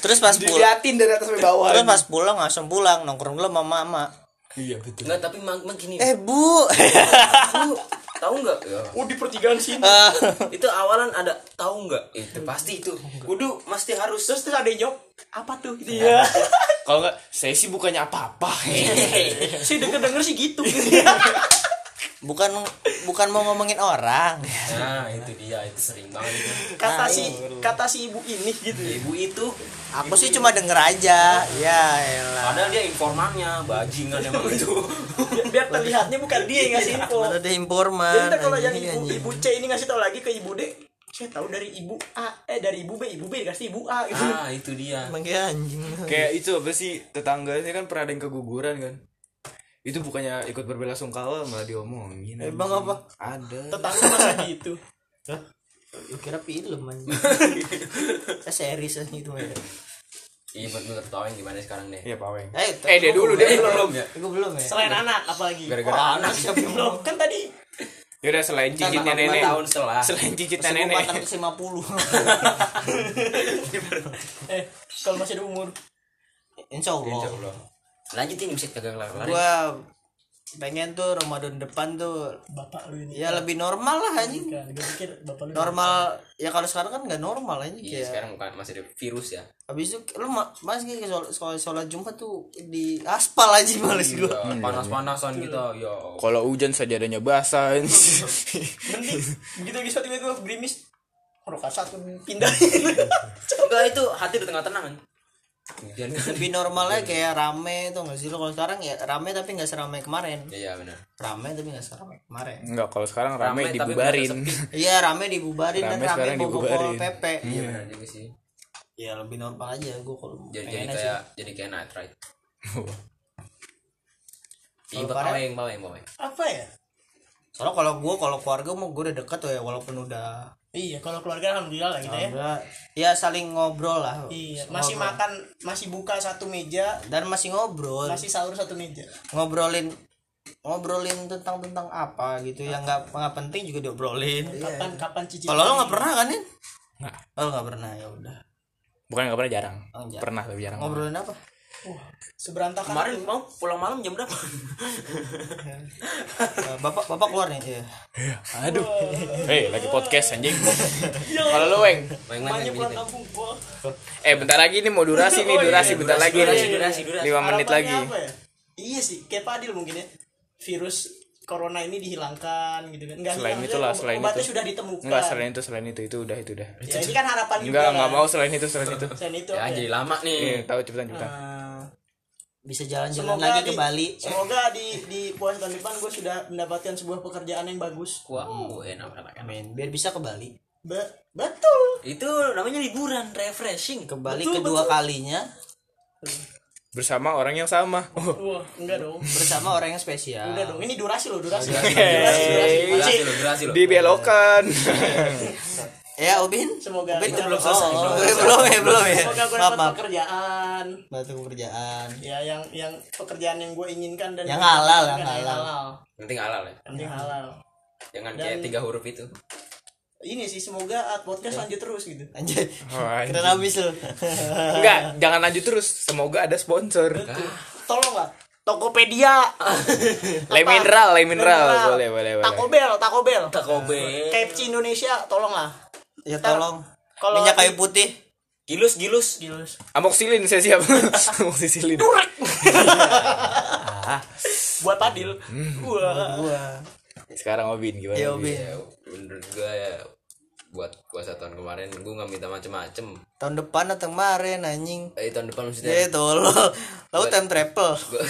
terus pas pulang Diliatin dari atas ke bawah. terus pas pulang langsung pulang nongkrong dulu sama mama. Iya betul. Enggak tapi mang, mang gini. Eh bu. Lu tahu nggak ya. Oh di pertigaan sini. Ah, itu awalan ada tahu nggak itu pasti itu. Kudu mesti harus. Terus terus ada yang jawab apa tuh? Gitu ya. Kalau enggak saya sih bukannya apa-apa. sih denger denger sih gitu bukan bukan mau ngomongin orang. Nah itu dia itu sering banget itu. Kata si kata si ibu ini gitu ibu itu aku sih cuma denger aja. Ya elah. Padahal dia informannya bajingan emang itu. Biar, biar terlihatnya bukan dia yang ngasih info. mana ada informan. Jadi kalau yang anjing, ibu ibu C ini ngasih tahu lagi ke ibu D saya tahu dari ibu A eh dari ibu B ibu B dikasih ibu A gitu. Ah itu dia. Anjing. Kayak itu apa sih? Tetangga ini kan pernah ada yang keguguran kan. Itu bukannya ikut berbela sungkawa malah diomongin. Emang apa? Ada. tetangga masa gitu. Lu kira film anjing. Saya serius anjing itu ya. Iya buat menurut tau yang gimana sekarang deh? Iya Pak Weng. eh Eh dia dulu dia belum ya? gue belum ya. Selain anak apalagi. Gara-gara anak. siapa yang belum. Kan tadi. Yaudah selain cicitnya Lima nenek. tahun setelah. Selain cicitnya nenek. 1450 eh kalau masih ada umur. Insya Allah. Insya Allah lanjutin bisa kagak kelar kelar Gua pengen tuh Ramadan depan tuh. Bapak lu ini. Ya lebih normal lah anjing. Kan. Pikir bapak lu normal. ya kalau sekarang kan nggak normal anjing iya kayak sekarang bukan masih ada virus ya. Habis itu lu ma- mas kayak sholat, sholat, sholat jumat tuh di aspal aja males gua. Iya, panas-panasan gitu ya. Kalau hujan sajadahnya basah. mending begitu lagi tiba-tiba gerimis. Rokat satu pindahin enggak itu hati di tengah-tengah kan hujan kan lebih normalnya kayak rame tuh nggak sih? Lo kalau sekarang ya rame tapi nggak seramai kemarin. Iya benar. Rame tapi nggak seramai kemarin. Enggak, kalau sekarang rame, Rame, tapi dibubarin. iya rame dibubarin dan Rame rame sekarang bawa dibubarin. PP iya benar juga sih. Ya lebih normal aja gue kalau jadi jadi pengennya sih. kayak jadi kayak night ride. Iya, paweng, paweng, paweng. apa ya? Soalnya kalau gue kalau keluarga mau gue udah dekat tuh ya walaupun udah iya kalau keluarga alhamdulillah lah kita ya. Alhamdulillah, ya saling ngobrol lah. Iya masih Ngobrol. makan masih buka satu meja. Dan masih ngobrol. Masih sahur satu meja. Ngobrolin ngobrolin tentang tentang apa gitu yang nggak nggak penting juga diobrolin. Kapan kapan cicit kalau lo nggak pernah kan nih Nggak. oh nggak pernah ya udah. Bukan nggak pernah jarang. Oh, jarang. Pernah tapi jarang. ngobrolin apa seberantakan Kemarin tuh. mau pulang malam jam berapa? Eh, bapak bapak keluar nih iya. Aduh. Hei, lagi podcast anjing. Kalau lu, Weng. Kampung gua. Eh, bentar lagi nih mau durasi nih, Oh, iya, durasi bentar lagi durasi, nih. durasi, durasi. 5 menit lagi. apa ya? iya sih kayak Padil mungkin ya virus corona ini dihilangkan gitu kan enggak Selain itu lah, selain obatnya itu. sudah ditemukan Enggak, selain itu, selain itu, itu udah, itu udah. ya, ini kan harapan juga Enggak, enggak kan. mau selain itu, selain itu. selain itu Ya jadi lama nih. Iya, tahu cepetan cepetan. Eh, bisa jalan-jalan semoga lagi di, ke Bali semoga di di puasa tahun depan gue sudah mendapatkan sebuah pekerjaan yang bagus Wah, oh, enak enak enak. Amin. biar bisa ke Bali Be- betul Itu namanya liburan, refreshing. ke Bali Betul, kedua betul. kalinya Bersama orang yang sama. Oh. wah enggak dong bersama orang yang spesial enggak dong ini durasi loh durasi Hey. Durasi lo, durasi lo. Dibelokan. ya Ubin semoga Ubin belum selesai oh, belum ya belum ya semoga gue dapat pekerjaan batu pekerjaan ya yang yang pekerjaan yang gue inginkan dan Yang halal, yang yang halal. Penting halal ya. Yang penting halal Jangan kayak tiga huruf itu. Ini sih semoga ah, podcast lanjut terus gitu. Anjir Oh, keren habis lu Enggak, jangan lanjut terus. Semoga ada sponsor. tolong lah. Tokopedia. Le mineral, le mineral. Boleh, boleh, boleh. Taco Bell Taco Bell. Taco Bell. KFC Indonesia tolong lah. Ya tolong. Kalau- minyak kayu putih. Gilus, gilus. Gilus. Amoxicillin saya siap. Amoxicillin. buat Padil wah. Gua Sekarang Obin gimana? ya Obin? Ya, menurut gue ya buat puasa tahun kemarin gue nggak minta macem-macem tahun depan atau kemarin anjing eh tahun depan maksudnya ya tolong lalu time travel gue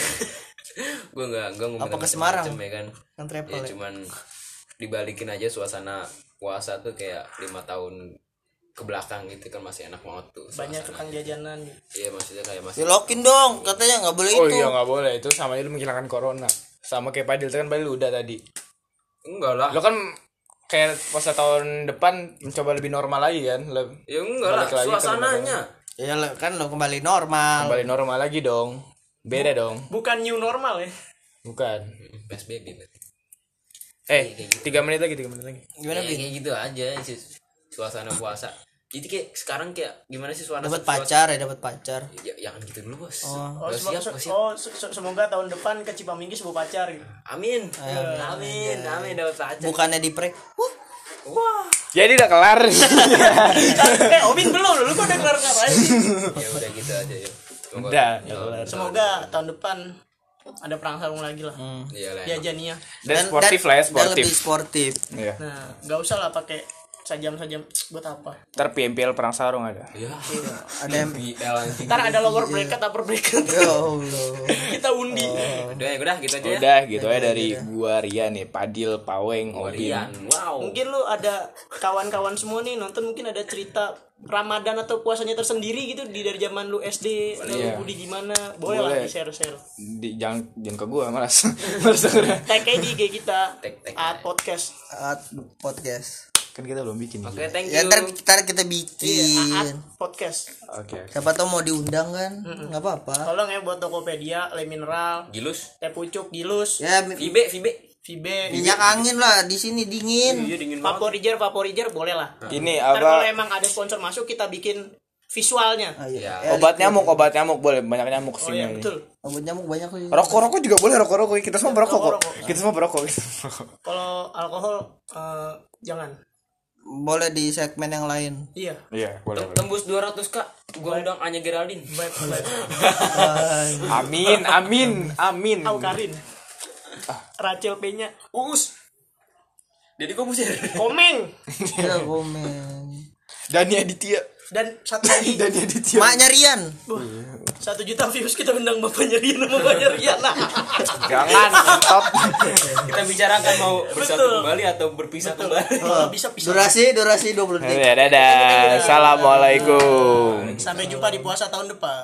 gue nggak gue nggak Apa ke Semarang? macem-macem ya kan kan travel ya ya. cuman dibalikin aja suasana puasa tuh kayak lima tahun ke belakang gitu kan masih enak banget tuh banyak tukang jajanan iya maksudnya kayak masih dilokin dong katanya nggak boleh Oh itu iya nggak boleh itu sama aja lu menghilangkan corona. Sama kayak Padil itu kan Padil udah tadi. Enggak lah. Lo kan kayak puasa tahun depan mencoba lebih normal lagi kan, Leb- ya enggak lah suasananya. ya lo- kan lo kembali normal. Kembali normal lagi dong. Beda dong, bukan new normal ya? Bukan. PSBB berarti. Eh, tiga menit lagi, tiga menit lagi. gimana Ya, kayak gitu aja sih suasana puasa jadi kayak sekarang kayak gimana sih suasana dapat pacar ya dapat pacar ya jangan gitu dulu bos Oh, semo- siap se- gak siap oh se- se- semoga tahun depan ke Cipaminggis bawa pacar gitu. amin amin amin dapat pacar bukannya di prank Wah, Wah. Jadi udah kelar. eh, Obin belum lu kok udah kelar ngapain sih? ya udah gitu aja ya Semoga- Udah, ya, kelar. Semoga tahun depan ada perang sarung lagi lah. iya lah Ya Jania. Dan sportif lah ya, dan sportif. lebih sportif Iya. Nah, nggak usah lah pakai sajam-sajam buat apa? Ntar PMPL perang sarung ada. ya ada anjing Ntar ada lower bracket, upper bracket. ya Allah Kita undi. udah ya udah gitu aja ya Udah gitu aja dari gua Rian nih, Padil, Paweng, Obin. Rian wow Mungkin lu ada kawan-kawan semua nih nonton mungkin ada cerita Ramadan atau puasanya tersendiri gitu di dari zaman lu SD atau Iya. lu Budi gimana boleh, lah Boleh. di share share Di, jangan jangan ke gua malas. malas tag aja di IG kita Tag- tag at podcast At podcast Kan kita belum bikin. oke Oke. thank ya you. ntar, ntar kita iya bikin at podcast. Oke. siapa tau mau diundang kan? Nggak apa-apa. Tolong ya buat Tokopedia Le Mineral. Gilus. Teh pucuk Gilus. Ya Vibe Vibe. Vibe. Minyak angin lah di sini dingin. Iya dingin banget. Vaporizer Vaporizer boleh lah. Ini Ntar kalau apa? emang ada sponsor masuk kita bikin visualnya. Ah, iya. Ya. Eh, Obat nyamuk, obat nyamuk boleh banyak nyamuk oh sini. iya betul. Obat nyamuk banyak sih. Rokok rokok juga boleh rokok rokok kita semua berokok kok. Rokok-rokok. Kita semua berokok. kita kalau alkohol eh, jangan boleh di segmen yang lain. Iya. Iya boleh boleh. tembus 200 kak. Gua undang Anya Geraldine. Baik baik. Amin amin amin. Au Karin. Rachel P nya Uus. Jadi gue musir. komeng. Ya komen Dani Aditya dan satu lagi. Dani Aditya maknya Rian. Satu juta views kita undang bapaknya Rian sama bapaknya Rian. Nah jangan entot Kita bicarakan mau bersatu Betul. kembali atau berpisah kembali. kalau bisa pisah. Durasi durasi 20 detik. Dadah dadah. Assalamualaikum. Sampai jumpa di puasa tahun depan